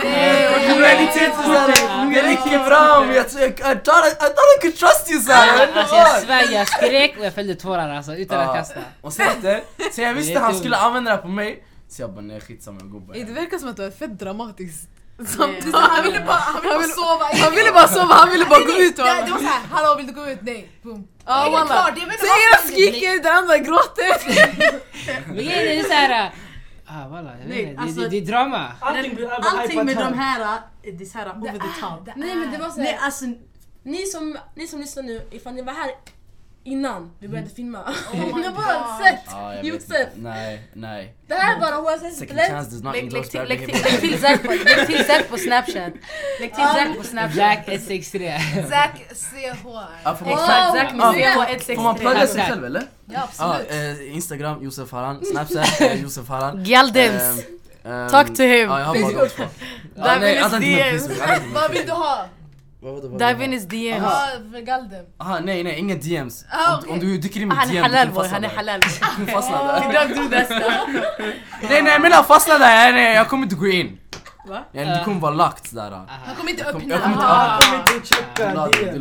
Lojalitet och såhär, jag gick fram, jag, jag, I, thought, I, could trust you såhär, Alltså jag svär, jag skrek och jag fällde tårar alltså utan att kasta. Och sen efter, så jag Det visste är han skulle använda det här på mig Så jag bara nej skitsamma jag går bara Det verkar som att du är fett dramatisk. Samtidigt, *laughs* han ville bara, han ville bara sova. Han ville bara sova, han ville bara gå ut. Det, det var såhär, hallå vill du gå ut? Nej. Boom. Det är klart, jag vet Så ena skriker, den andra gråter. *laughs* Men grejen är såhär... Ah Nej, inte. Det- alltså- det, det är drama. Allting Allting med de här. här, eh, det är såhär over the top. Nej men det var Nej såhär, alltså, ni som, ni som lyssnar nu, ifall ni var här innan vi började filma. *laughs* my ni har bara sett Josef. Nej, nej Det här är bara OSS Second Blend. chance does not lägg, till, Zack på, lägg till Zack på snapchat. Lägg till Zack på snapchat. Jack 163. Zack CH. Exakt, Zack med Ah, CH163. Får man plugga sig själv eller? Ja Ja, absolut. eh, Instagram Josef Haran, Snapchat eh, *laughs* Josef Haran Galdens. Ehm, ehm, Talk to him. Ja, jag har bara de två. Vad vill du ha? Det? Davinis DMs. Ja, för Galdem. Aha, nej nej, inga DMs. Ah, Om, du dyker in med Han DM, är du halal fastna han är halal. Du kommer fastna där. Idag du dessa. *laughs* Nej nej jag menar fastna där, nej jag kommer inte gå in. Va? Ja, du kommer vara lagt där. Han kommer inte öppna. jag kommer inte- Ah. Checka Du la det,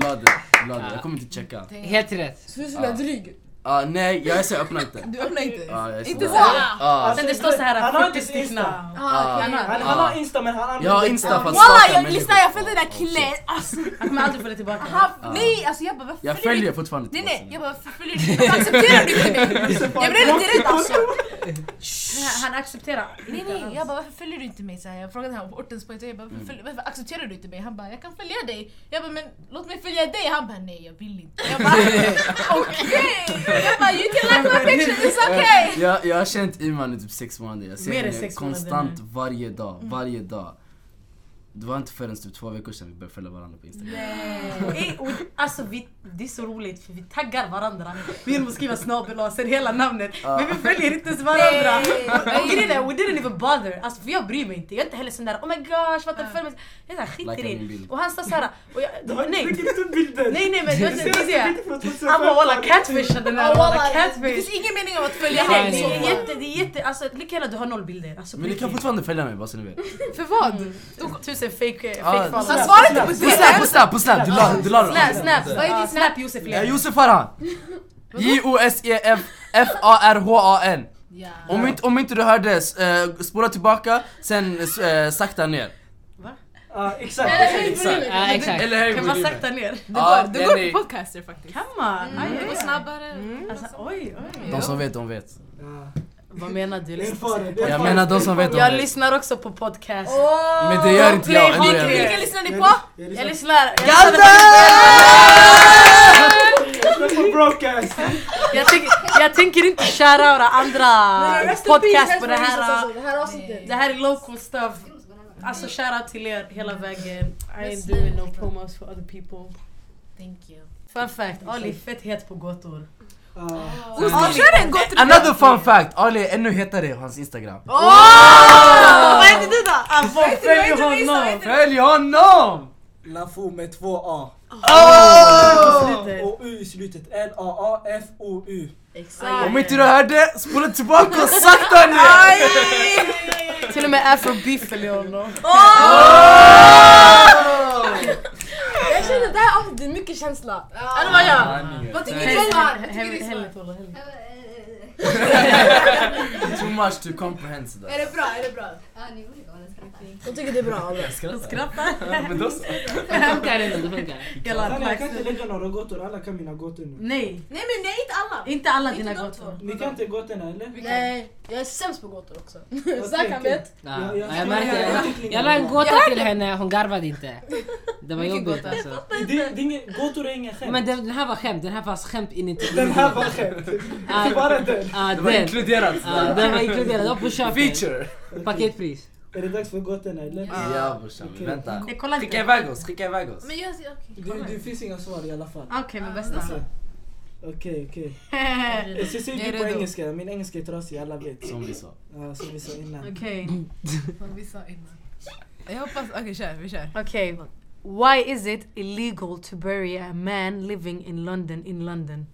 du la det. Jag kommer inte checka. Helt rätt. Så du är sådär dryg. Ah, nej, jag är så jag öppnar inte. Du öppnar inte? Ah, jag är Inte sådär. så? Ah, Sen det står så här Han har 40 inte Insta. stycken. ah. Han har- Han, han har Insta men han använder Jag har inte- Insta för att stalka jag människor. lyssnar, jag följde den där killen. Alltså, Han kommer aldrig följa tillbaka. han, nej alltså jag bara varför Jag följer fortfarande Nej inte nej, jag bara varför följer du inte accepterar du inte mig? *laughs* Jag blev lite rädd alltså. Han- Han accepterar. Nej nej, jag bara varför följer du inte mig? Så här, jag frågade honom på ortens poet, jag bara Mm. varför accepterar du inte mig? Han bara jag kan följa dig. Jag bara men låt mig följa dig. Han bara nej jag vill inte. Jag bara *laughs* okej. Bara you can like my picture, it's *laughs* okay. Jag, jag har känt Iman i typ sex månader. Jag ser Mer henne månader konstant varje dag, varje dag. Det var inte förrän typ två veckor sedan vi började följa varandra på Instagram. Nej, och Alltså vi, det är så roligt för vi taggar varandra. Vi att skriva snabel och sen hela namnet. Men vi följer inte ens varandra. Och grejen är, we didn't even bother. Alltså för jag bryr mig inte. Jag är inte heller sån där oh my gosh vad följ mig. Jag är såhär skit i det. bild. Och han står såhär, och jag, Du har nej. bilder. Nej nej men du vet Det det senaste är bilden från 2015. Han bara walla catfishade den här. Ja, Walla walla, Det catfish. finns ingen mening av att följa så det är jätte, det är jätte, alltså lika gärna du har noll bilder. Alltså, Men ni kan fortfarande följa mig bara så ni vet. För vad? Tusen fake, eh, Ah, fake followers. Han svarar inte på snap, på det. snap, på snap! Du la, du la Snap, snap, Vad är din snap Josef. Josef Farhan! J-O-S-E-F F-A-R-H-A-N Ja. Om inte, om inte du hörde, uh, spola tillbaka, sen uh, sakta ner. Ja, exakt. Exakt. Exakt. Eller hur? Kan man sakta ner? Det går, det den går på podcaster faktiskt. Kan man? Aj, Det går aj. snabbare. Alltså, oj, oj. De som vet, de vet. Ja. Vad menar du? Erfaren. Jag menar de som vet, de Jag vet. lyssnar också på podcast. Men det gör inte jag, Vilka det. lyssnar ni på? Jag lyssnar. Jag, lyssnar på broadcast. jag, tänker, jag tänker inte shoutouta andra podcast på det här. Det här avsnittet. Det här är local stuff. Alltså shoutout till er hela vägen. I ain't doing no promos for other people. Thank you. Fun fact, Ali är fett het på gåtor. Oh, kör en gott Another fun fact, Ali är ännu hetare på hans instagram. Vad heter du då? Får följa honom. Följ honom! Lafo med två A. Oh! Och U i slutet. L-A-A-F-O-U. Exakt. Om inte du hörde, spola tillbaka och sakta ner! Till och med afrobeef följer honom. Jag känner det här avsnittet är mycket känsla. Eller vad jag? Vad tycker ni? Vad tycker ni? Hellre Tola, hellre. Too much to comprehend sådär. Är det bra? Är det bra? Ja, ni olika Jag tycker det är bra. alla. Skrattar. Men då så. Det funkar ändå, det funkar. Jag kan inte lägga några gåtor, alla kan mina gåtor nu. Nej, Nej men nej inte alla. inte alla Inte dina de gåtor. Ni kan inte gåtorna eller? Nej, jag är sämst på gåtor också. Okej. *laughs* vet. Ja, Ja, jag- ja, jag märkte jag- det. Jag la en gåta till henne, hon garvade inte. Det var jobbigt alltså. Gåtor är ingen skämt. Men den, här var skämt, den här var skämt in i Den här var skämt. Bara den. Det var inkluderat den var inkluderad, det var på köpet. Feature! Paketpris. Är det dags för gåtorna eller? Ja brorsan, Okej. vänta. Skicka iväg oss, skicka iväg oss. Men jag, okej. Det, det finns inga svar i alla fall. Okej, men bästa. Okej, okej. *laughs* Jag är du på engelska, min engelska är trasig, alla vet. Som vi sa. Ja, som vi sa innan. Okej. *laughs* Som vi sa innan. Jag hoppas, okej kör, vi kör. Okej. Why is it illegal to bury a man living in London in London?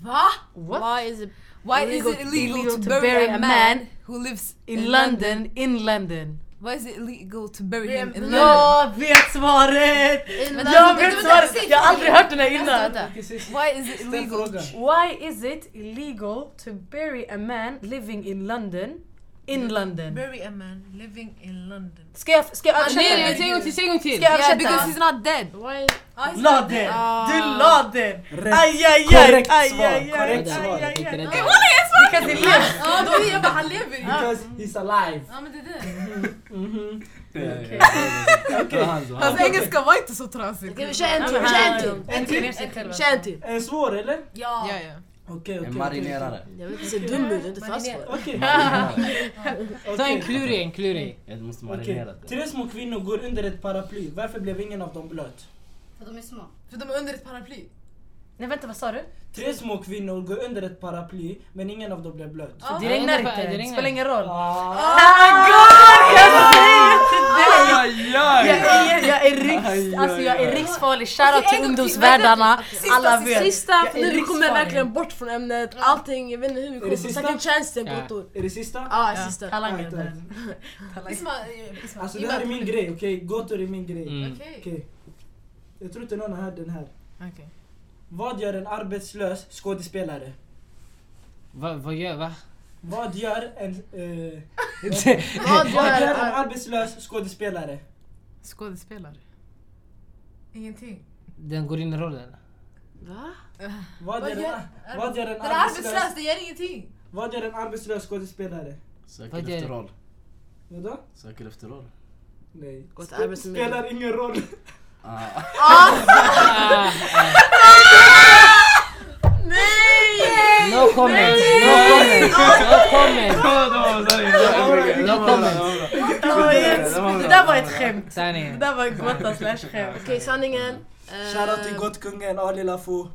Va? What? Why is it Why Illegal- is it illegal, illegal to bury a man who lives In London, in London. Why is it illegal to bury him in London? Jag vet svaret! Vänta, Jag vänta, vet vänta, svaret! säg Jag har aldrig hört den här innan. vänta. Okej, säg- Why is it illegal? Why is it illegal to bury a man living in London in London? Bury a man living in London. Ska jag, ska jag Nej, nej, översätta? säg en gång till, säg en gång till. Ska jag Yeah, översätta? because he's not dead. Why La den! Du la den! Aj, aj, aj! Korrekt svar, korrekt svar. aj. Inte rätt. Because he lives. Ja, då är jag bara, han lever ju. Because he's alive. Ja men det är det. Okej. Hans engelska var inte så trasig. Okej vi kör en till, kör en till. En till. En svår eller? Ja. Okej, okej. En marinerare. Jag vill inte se dum ut, inte fast det. Okej. *laughs* Ta en Okej. klurig, en klurig. Jag måste marinera det. Tre små kvinnor går under ett paraply. Varför blev ingen av dem blöt? För de är små. För de är under ett paraply. Nej vänta, vad sa du? Tre små kvinnor går under ett paraply, men ingen av dem blev blöt. Det regnar det- det inte, det regnar. spelar ingen roll. Ah. Oh my god! Jag säger Aj, aj, Jag är, jag är, riks, Aj, alltså jag är riksfarlig. Shoutout till. Sista, Alla vet. Sista, Jag för nu vi kommer riksfarlig. verkligen bort från ämnet. Allting, jag vet inte hur vi kommer second chance till Ja. gåtor. Är det sista? Ja, sista. Där. *laughs* Isma, eh, Isma. Alltså det här är min grej, okej? Gåtor är min grej. Mm. Okej. Jag tror inte någon har hört den här. Okej. Vad gör en arbetslös skådespelare? Va, vad gör, va? Vad gör en... Eh, *laughs* Vad gör en arbetslös skådespelare? Skådespelare. Ingenting. Den går in i rollen? Va? Vad Vad gör, en, vad gör en Den är arbetslös, arbetslös... det gör ingenting. Vad gör en arbetslös skådespelare? Söker efter det? roll. Vadå? Söker efter roll. Nej. Arbetsförmedlingen. Spelar ingen roll. Ah. *laughs* *laughs* Ah, ah. No comment, no comment, no comment. No comment. Det var ett- Det där var ett skämt. Det Sanningen. där var en gåta slash skämt. Okej, sanningen. eh, Shoutout till Gottkungen Ali Lafou.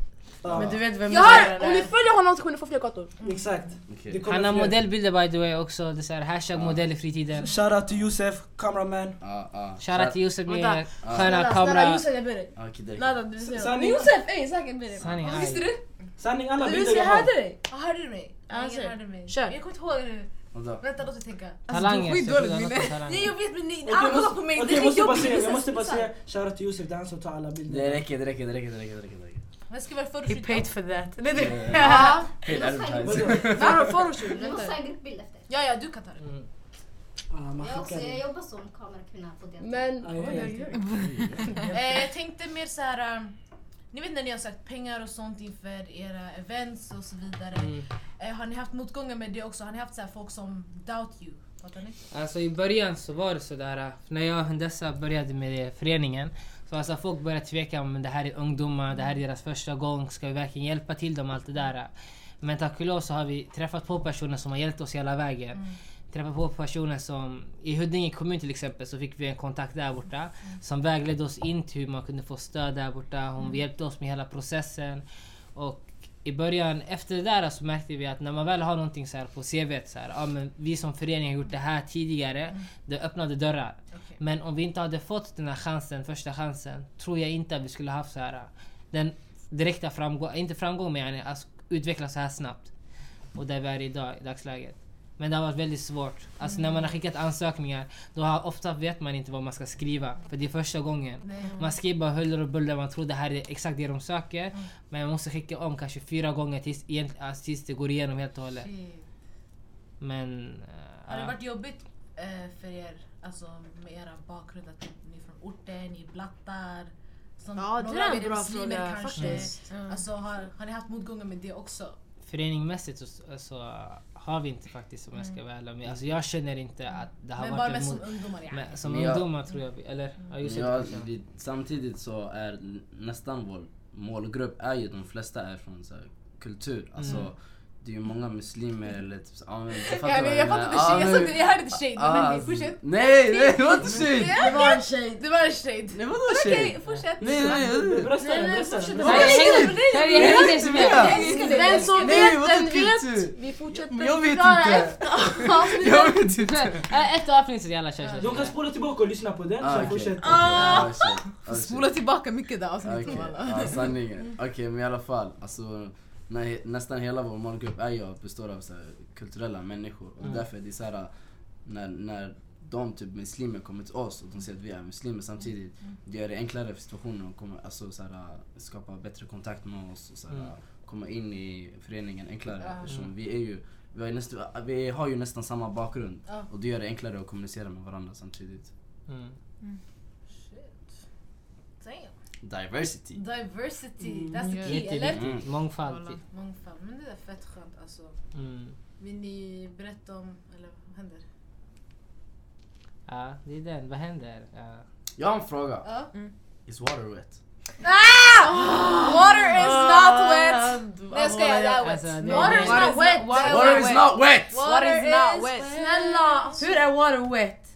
Ja, Men du vet vem Jag det har, är? om ni följer honom så kommer ni få fler gator. Exakt. Okej. Det kommer Han har fler. modellbilder by the way också. Det är så här, hashtag modell i fritiden. Shoutout till Josef, cameraman. Ah, ah. Shoutout till Josef med Vänta. sköna Snälla, kamera. Josef jag ber dig. Ah, okej, det räcker. Nada, du säger Sanning. Josef, ey säkert ber dig. Sanning, Visste aj. du? Sanning alla Du bilder jag jag har. hörde dig. Ja, hörde du mig? Ja, hörde. Kör. Jag kommer inte ihåg nu. Vadå? Vänta, låt mig tänka. Talanger. Alltså, jag skitdåligt minne. det är något Nej, talanger. jag vet men ni, alla jag kollar på mig. okej, Det är jag måste bara säga, det jag måste bara säga shoutout till Josef, det är han som tar alla bilder. Det räcker, det räcker, det räcker, det räcker. Det räcker, det räcker. Men ska väl He paid for that. Det är det. Ja. Paid advertising. Vadå? Photoshoot, Vi måste vänta. ha en gruppbild efter. Ja, ja, du kan ta det. Mm. Ah, man Jag, också, skickar jag det. jobbar som kamerakvinna på deltid. Men... Eh, jag tänkte mer så här. um, Ni vet när ni har sagt pengar och sånt inför era events och så vidare. Mm. Eh, har ni haft motgångar med det också? Har ni haft så folk som doubt you? Fattar ni? Alltså i början så var det sådär, för när jag och Hundessa började med föreningen så alltså folk började tveka om det här är ungdomar, det här är deras första gång, ska vi verkligen hjälpa till dem allt det där. Men tack och lov så har vi träffat på personer som har hjälpt oss hela vägen. Träffat på personer som, i Huddinge kommun till exempel så fick vi en kontakt där borta som vägledde oss in till hur man kunde få stöd där borta. Hon hjälpte oss med hela processen. Och i början, efter det där så märkte vi att när man väl har någonting så här på CVt så här, ja men vi som förening har gjort det här tidigare, det öppnade dörrar. Okej. Men om vi inte hade fått den här chansen, första chansen, tror jag inte att vi skulle haft så här den direkta framgång, inte framgång men alltså, utvecklas så här snabbt. Och där vi är idag, i dagsläget. Men det har varit väldigt svårt. Alltså när man har skickat ansökningar, då har, ofta vet man inte vad man ska skriva. För det är första gången. Man skriver bara huller och buller, man tror det här är exakt det de söker. Men man måste skicka om kanske fyra gånger tills, alltså, tills det går igenom helt och hållet. Shit. Men... eh, Har det varit jobbigt eh, för er, alltså med era bakgrund, att ni är från orten, ni är blattar? Som Ja, det några är en er bra fråga kanske. faktiskt. Alltså, har, har ni haft motgångar med det också? Föreningmässigt så, så har vi inte faktiskt om jag ska vara ärlig. Men Alltså jag känner inte att det har Men bara varit mest en som mot... ungdomar ja. Men som Men jag- ungdomar tror jag eller? Ja, just det, Ja, vi, samtidigt så är nästan vår målgrupp är ju de flesta är från så här, kultur. Alltså Mm. Det är ju många muslimer eller typ så, ja, men, du Ja, vad men jag fattar Ja, inte men- shade, jag hörde inte shade. Ah, Men okej, fortsätt. Nej, nej det var inte *laughs* shade! Det var en tjej. Det var en shade. Nej vadå Okej, shade? fortsätt. Nej nej nej! Brösta den, Nej, nej, brösta den. jag jag- jag hängde inte med. Ja. Jag jag Den som vet, den vet. Vi fortsätter. Jag vet inte. Jag vet inte! *laughs* Ett avsnitt alla kör, kör, De kan spola tillbaka och lyssna på den, Ah, sen okej. fortsätter. Ah. Ah. Spola tillbaka mycket där avsnittet. Okej, ja, sanningen. Okej, men i alla fall. Alltså, när, nästan hela vår målgrupp är ju, består av så här, kulturella människor. Och Mm. därför är det så här, när, när de typ muslimer kommer till oss och de säger att vi är muslimer samtidigt. Det gör det enklare för situationen att komma, alltså, så här, skapa bättre kontakt med oss och så här, Mm. komma in i föreningen enklare. Eftersom vi är ju vi har, ju nästan, vi har ju nästan samma bakgrund och det gör det enklare att kommunicera med varandra samtidigt. Mm. Diversity. Diversity, Mm. that's the Ja. key, eller? Mm. Mångfald. Voilà. typ. Mångfald. Men det är fett skönt alltså. Mm. Vill ni berätta om, eller vad händer? Ja, det är den. Vad händer? Ja. Jag har en fråga. Ja. Is water wet? Water is not wet! Nej jag skojar, det är Alltså, wet. Water is not wet! Water is not wet! Water is not wet. Snälla! Hur är water wet?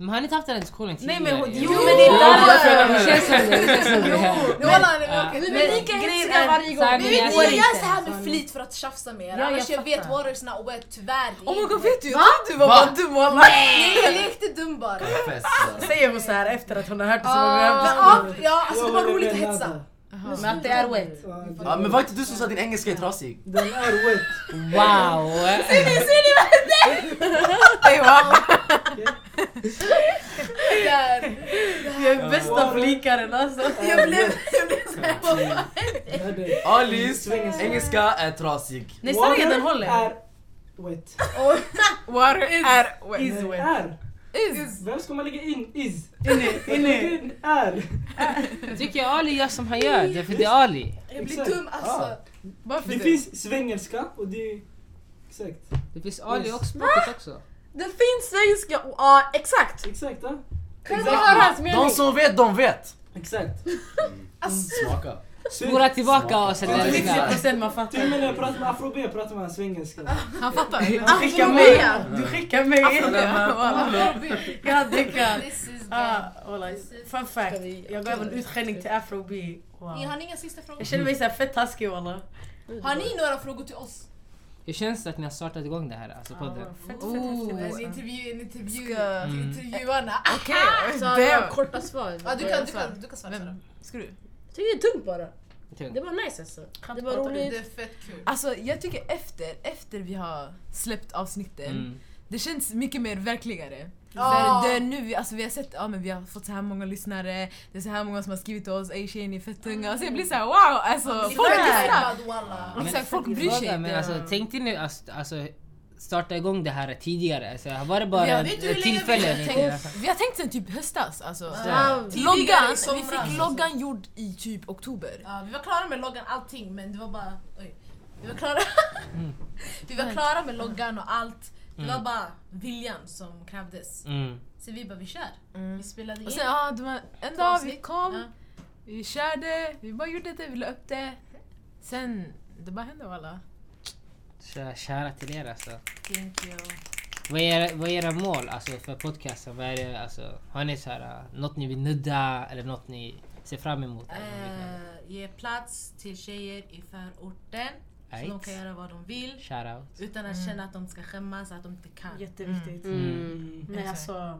Men har ni inte haft den här diskussionen Nej tidigare? men hon- ju? jo men det är därför. Det känns som det, det känns som det. Okej. Men Men lika grejen hetsiga är- varje gång. är jag gör inte. så här med flit för att tjafsa med er. Ja, Annars jag jag vet watersna och wet, tyvärr. det är Oh my god vet du? Trodde du var bara dum wallah. Nej, jag lekte dum bara. Säger hon så här efter att hon har hört det så ja, alltså det var roligt att hetsa. Men att det är wet. Ja, men var inte du som sa att din engelska är trasig? Den är wet. Wow! Ey wallah. Där. Jag är bästa flikaren alltså. Jag blev, jag blev såhär, vad fan Det är det. Alice engelska är trasig. Nej sanningen den håller. är wet. Water är wet. Is. Vem ska man lägga in? Is. Inne, inne. In är. Tycker jag Ali gör som han gör, det är för det är Ali. Jag blir dum alltså. Varför Det det? finns svengelska och det är... Exakt. Det finns Ali Yes. och språket också. Det finns svenska, och- ja exakt. Exakt ja. Kan du höra hans mening? De som vet, de vet. Exakt. *laughs* Smaka. Spola tillbaka och sätt Ja, den exakt. där. 90% man Till och fattar. med när jag pratar med Afro B pratar man svengelska. Han fattar. Du skickar mig. Du skickar mig. Jag Ah, good. wallah. Fun fact. Jag gav en utskällning till Afrob. Wow. har ni inga sista frågor? Jag känner mig såhär fett taskig wallah. Har ni några frågor till oss? Hur känns det att ni har startat igång det här, alltså podden? Fett fett häftigt En alltså. intervju, en intervju till intervjuarna. *laughs* Okej, Så damn. jag korta svar. Ja, du kan, du kan, du kan svara. Vem? Ska du? Jag tycker det är tungt bara. Det var nice alltså. Kan Det inte var prata Det roligt. är fett kul. Alltså jag tycker efter, efter vi har släppt avsnitten, Mm. det känns mycket mer verkligare. För det är nu vi, alltså vi har sett, ja men vi har fått så här många lyssnare, det är så här många som har skrivit till oss, ey tjejer ni är fett tunga. Så jag blir såhär wow, alltså folk lyssnar. folk bryr sig Fråga, Men inte. alltså, tänkte ni alltså, alltså, starta igång det här tidigare? Alltså, var det bara Ja, ett vet du hur ett länge vi tänkt? Vi har tänkt sen typ höstas alltså. Ja, Loggan, vi fick loggan gjord i typ oktober. Ja, vi var klara med loggan, allting, men det var bara... Oj. Vi var klara, *laughs* vi var klara med loggan och allt. Det var Mm. bara viljan som krävdes. Mm. Så vi bara, vi kör. Mm. Vi spelade in. Och sen ja, det var en dag vi kom, Ja. vi körde, vi bara gjorde det, vi la upp det. Sen, det bara hände alla. Så Kära till er alltså. Thank you. Vad är, era- vad är era mål alltså, för podcasten? Vad är det, alltså, har ni så här, uh, något ni vill nudda eller något ni ser fram emot? Eh, ge plats till tjejer i förorten. Så de Right. kan göra vad de vill. Utan att känna att de ska skämmas, att de inte kan. Jätteviktigt. Mm. Men alltså.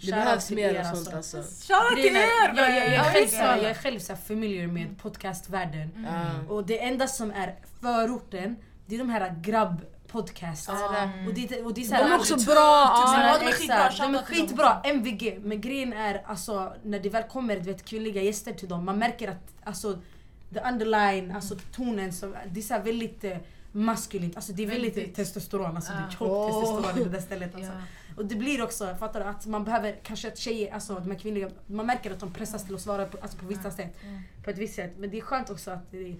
Det behövs till mer er, och sånt alltså. Shoutout Grejen är, jag, jag, jag, själv, jag är själv så här familiar med podcastvärlden. Mm. Och det enda som är förorten, det är de här grabb-podcasts. Mm. Och det, och det är så De är också bra. ja, ja. de är skitbra. De är MVG. Men grejen är alltså när det väl kommer du vet, kvinnliga gäster till dem, man märker att alltså the underline, alltså tonen, så, det är så väldigt eh, maskulint. Alltså det är väldigt, Väldigt. testosteron, alltså det är Ja. tjockt Åh. testosteron i det där stället. Alltså. Ja. Och det blir också, fattar du, att man behöver kanske att tjejer, alltså de här kvinnliga, man märker att de pressas till att svara på, alltså på vissa sätt. På ett visst sätt. Men det är skönt också att det är,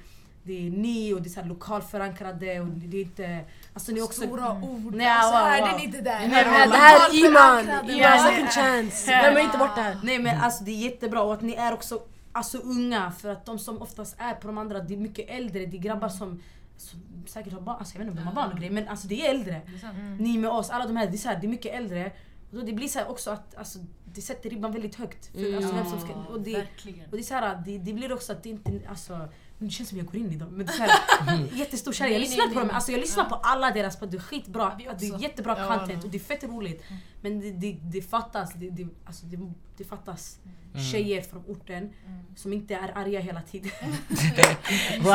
det är ni och det är så lokalförankrade och det är inte, alltså ni är också... Stora ord. Nej, alltså, wow, wow. ni inte där? Nej, här- det här är Iman. Iman second chance. Glöm inte bort det här. Nej men alltså det är jättebra och att ni är också alltså, unga för att de som oftast är på de andra, det är mycket äldre, det är grabbar som som säkert har barn, alltså jag vet inte om de har barn och grejer men alltså det är äldre. Är sant. Ni med oss, alla de här, det är, så här, det är mycket äldre. Och då det blir så också att alltså, det sätter ribban väldigt högt. För, Mm. alltså, vem som ska, och, det, Verkligen. och det är så här, det, det blir också att det inte, alltså det känns som jag går in i dem. Men det är här, *laughs* jättestor kärlek. Jag lyssnar på dem, alltså jag lyssnar Ja. på alla deras poddar, det är skitbra. Det är jättebra Ja, content och det är fett roligt. Men det, det, det fattas, det, det, alltså det, det fattas Mm. tjejer från orten som inte är arga hela tiden. Wow!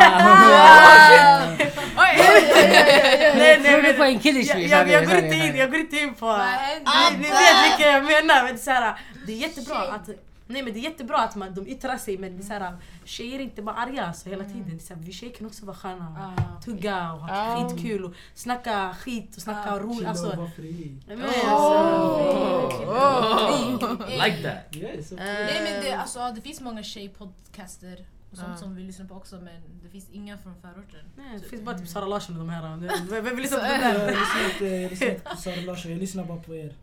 nej, Tror du på en killish jag, fish? jag, jag, går inte in, jag går inte in på... Ni, ni vet vilka jag menar. Men det, är så här, det är jättebra att Nej men det är jättebra att man, de yttrar sig men det är så här, tjejer är inte bara arga alltså, hela tiden. Det är så här, vi tjejer kan också vara sköna och tugga och ha Ja. skitkul och snacka skit och snacka roligt. Chilla och Alltså, vara fri. men, alltså, Like that. Yes, of Eh, Nej men det, alltså, det finns många tjejpodcaster och sånt Ja. som vi lyssnar på också men det finns inga från förorten. nej, det finns bara typ Sara Larsson och de här. Vem vem vill lyssna på Så de Jag där? lyssnar inte, jag lyssnar inte på Sara Larsson, jag lyssnar bara på er.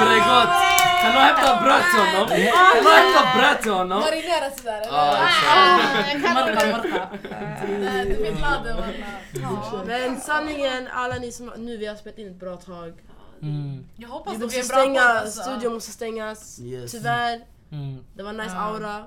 Bregott! Kan du hämta bröd till honom? Kan du hämta bröd till honom? Marinera sådär eller? Nej, Du ladden walla. Men sanningen, alla ni som nu vi har spelat in ett bra tag. Mm. Jag hoppas Vi det måste blir en bra stänga, podd alltså. studion måste stängas. Yes. Tyvärr, Mm. det var nice Ja. aura.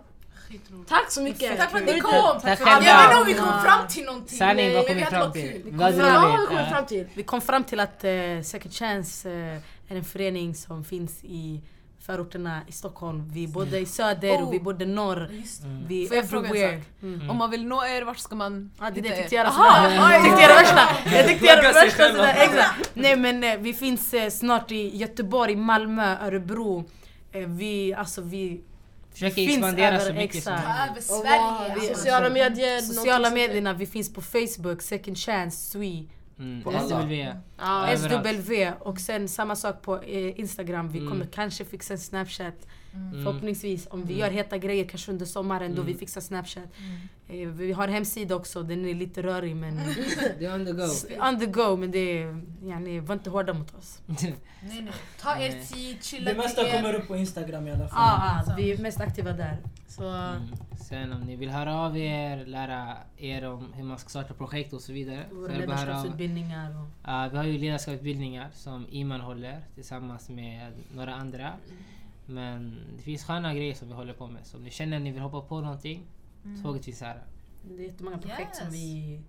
Skitroligt. Tack så mycket! Tack för att ni kom! Tack Jag vet inte om vi kom fram till någonting. Sanning, vad kom vi fram till? vi Ja. fram till? Vi kom fram till att eh, Second Chance eh, är en förening som finns i förorterna i Stockholm. Vi bodde i söder och vi bodde norr. Mm. Vi Får jag fråga en everywhere. sak? Mm. Om man vill nå er, vart ska man Ja, det är det tyckte jag jag era värsta. Jag tyckte jag era värsta sådär. Exakt. Nej men eh, vi finns eh, snart i Göteborg, Malmö, Örebro. Eh, vi, alltså vi Försöker finns expandera över så mycket som exakt. Ta möjligt. över Sverige. alltså. Sociala medier. Sociala medierna, vi finns på Facebook, Second Chance, Swe, Mm. SW. Ja. SW och sen samma sak på eh, Instagram. Vi Mm. kommer kanske fixa en Snapchat. Mm. Förhoppningsvis om vi gör heta grejer kanske under sommaren då Mm. vi fixar Snapchat. Eh, vi har hemsida också, den är lite rörig men *laughs* Det är on the go. on the go men det är, yani, var inte hårda mot oss. *laughs* Nej, nej. Ta er tid, chilla Det mesta er. kommer upp på Instagram i alla fall. Ja, ah, vi är mest aktiva där. Så, Mm. Sen om ni vill höra av er, lära er om hur man ska starta projekt och så vidare. Våra ledarskapsutbildningar och... Ja, vi har ju ledarskapsutbildningar som Iman håller tillsammans med några andra. Men det finns sköna grejer som vi håller på med. Så om ni känner att ni vill hoppa på någonting, tåget finns här. Det är jättemånga projekt som Yes. vi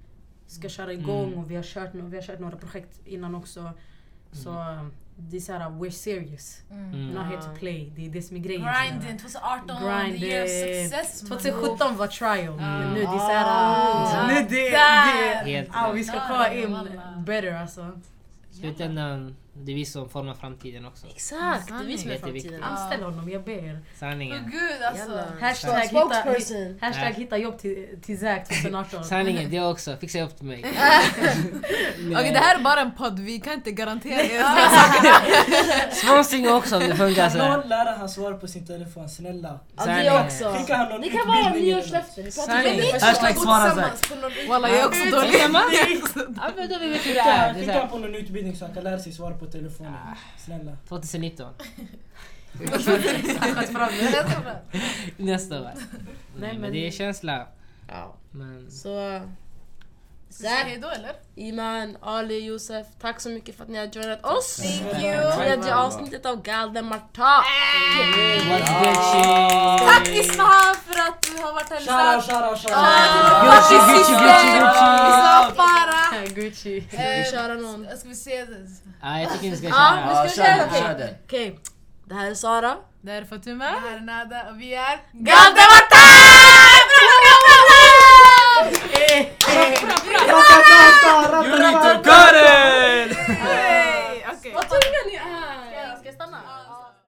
ska köra igång Mm. och vi har, kört, vi har kört några projekt innan också. Så um, det är såhär, we're serious. Mm. Mm. Not here to play. Det är det som är grejen. Grinding, 2018, the year of Grinding. success. man. 2017 var trial, men nu det är Ah. såhär... Nu det, Där. det, Helt ah, vi ska komma in walla. better alltså. I slutändan, det är vi som formar framtiden också. exakt, det är vi som är framtiden. Anställ honom, jag ber. Sanningen. gud alltså. Jalla. Hashtag hitta, Spokesperson. hashtag hitta jobb till, till Zack 2018. Sanningen, det också. Fixa jobb till mig. *laughs* Okej det här är bara en podd, vi kan inte garantera *laughs* er. *laughs* Sponsring också om det funkar så Kan någon lära han svara på sin telefon, snälla? Ja, Sanningen. det också. Skicka han någon Det kan vara nyårslöften. Vi. Hashtag svara Zack. Walla jag är också dålig. Ja, men då vi vet hur det Skicka är. Skicka på någon utbildning så han kan lära sig svara på telefonen. Snälla. 2019. Sköt fram det. Nästa år. Nej men- men det är känsla. Ja. Men Så, Zack, hejdå eller? Iman, Ali, Josef, tack så mycket för att ni har joinat oss. Thank you. Tredje avsnittet av Galden Marta. Tack Islam för att du har varit här lyssnat. shoutout, Ah, shoutout. Gucci, Gucci, Gucci, Gucci. Farah. Gucci. Vi köra någon. Eh, Ska vi se? Ja, jag tycker ska vi Ja, ska kör köra. kör den. Okej, det här är Sara. Det här är Fatuma. Det här är Nada och vi är Galden Marta! You need to cut it!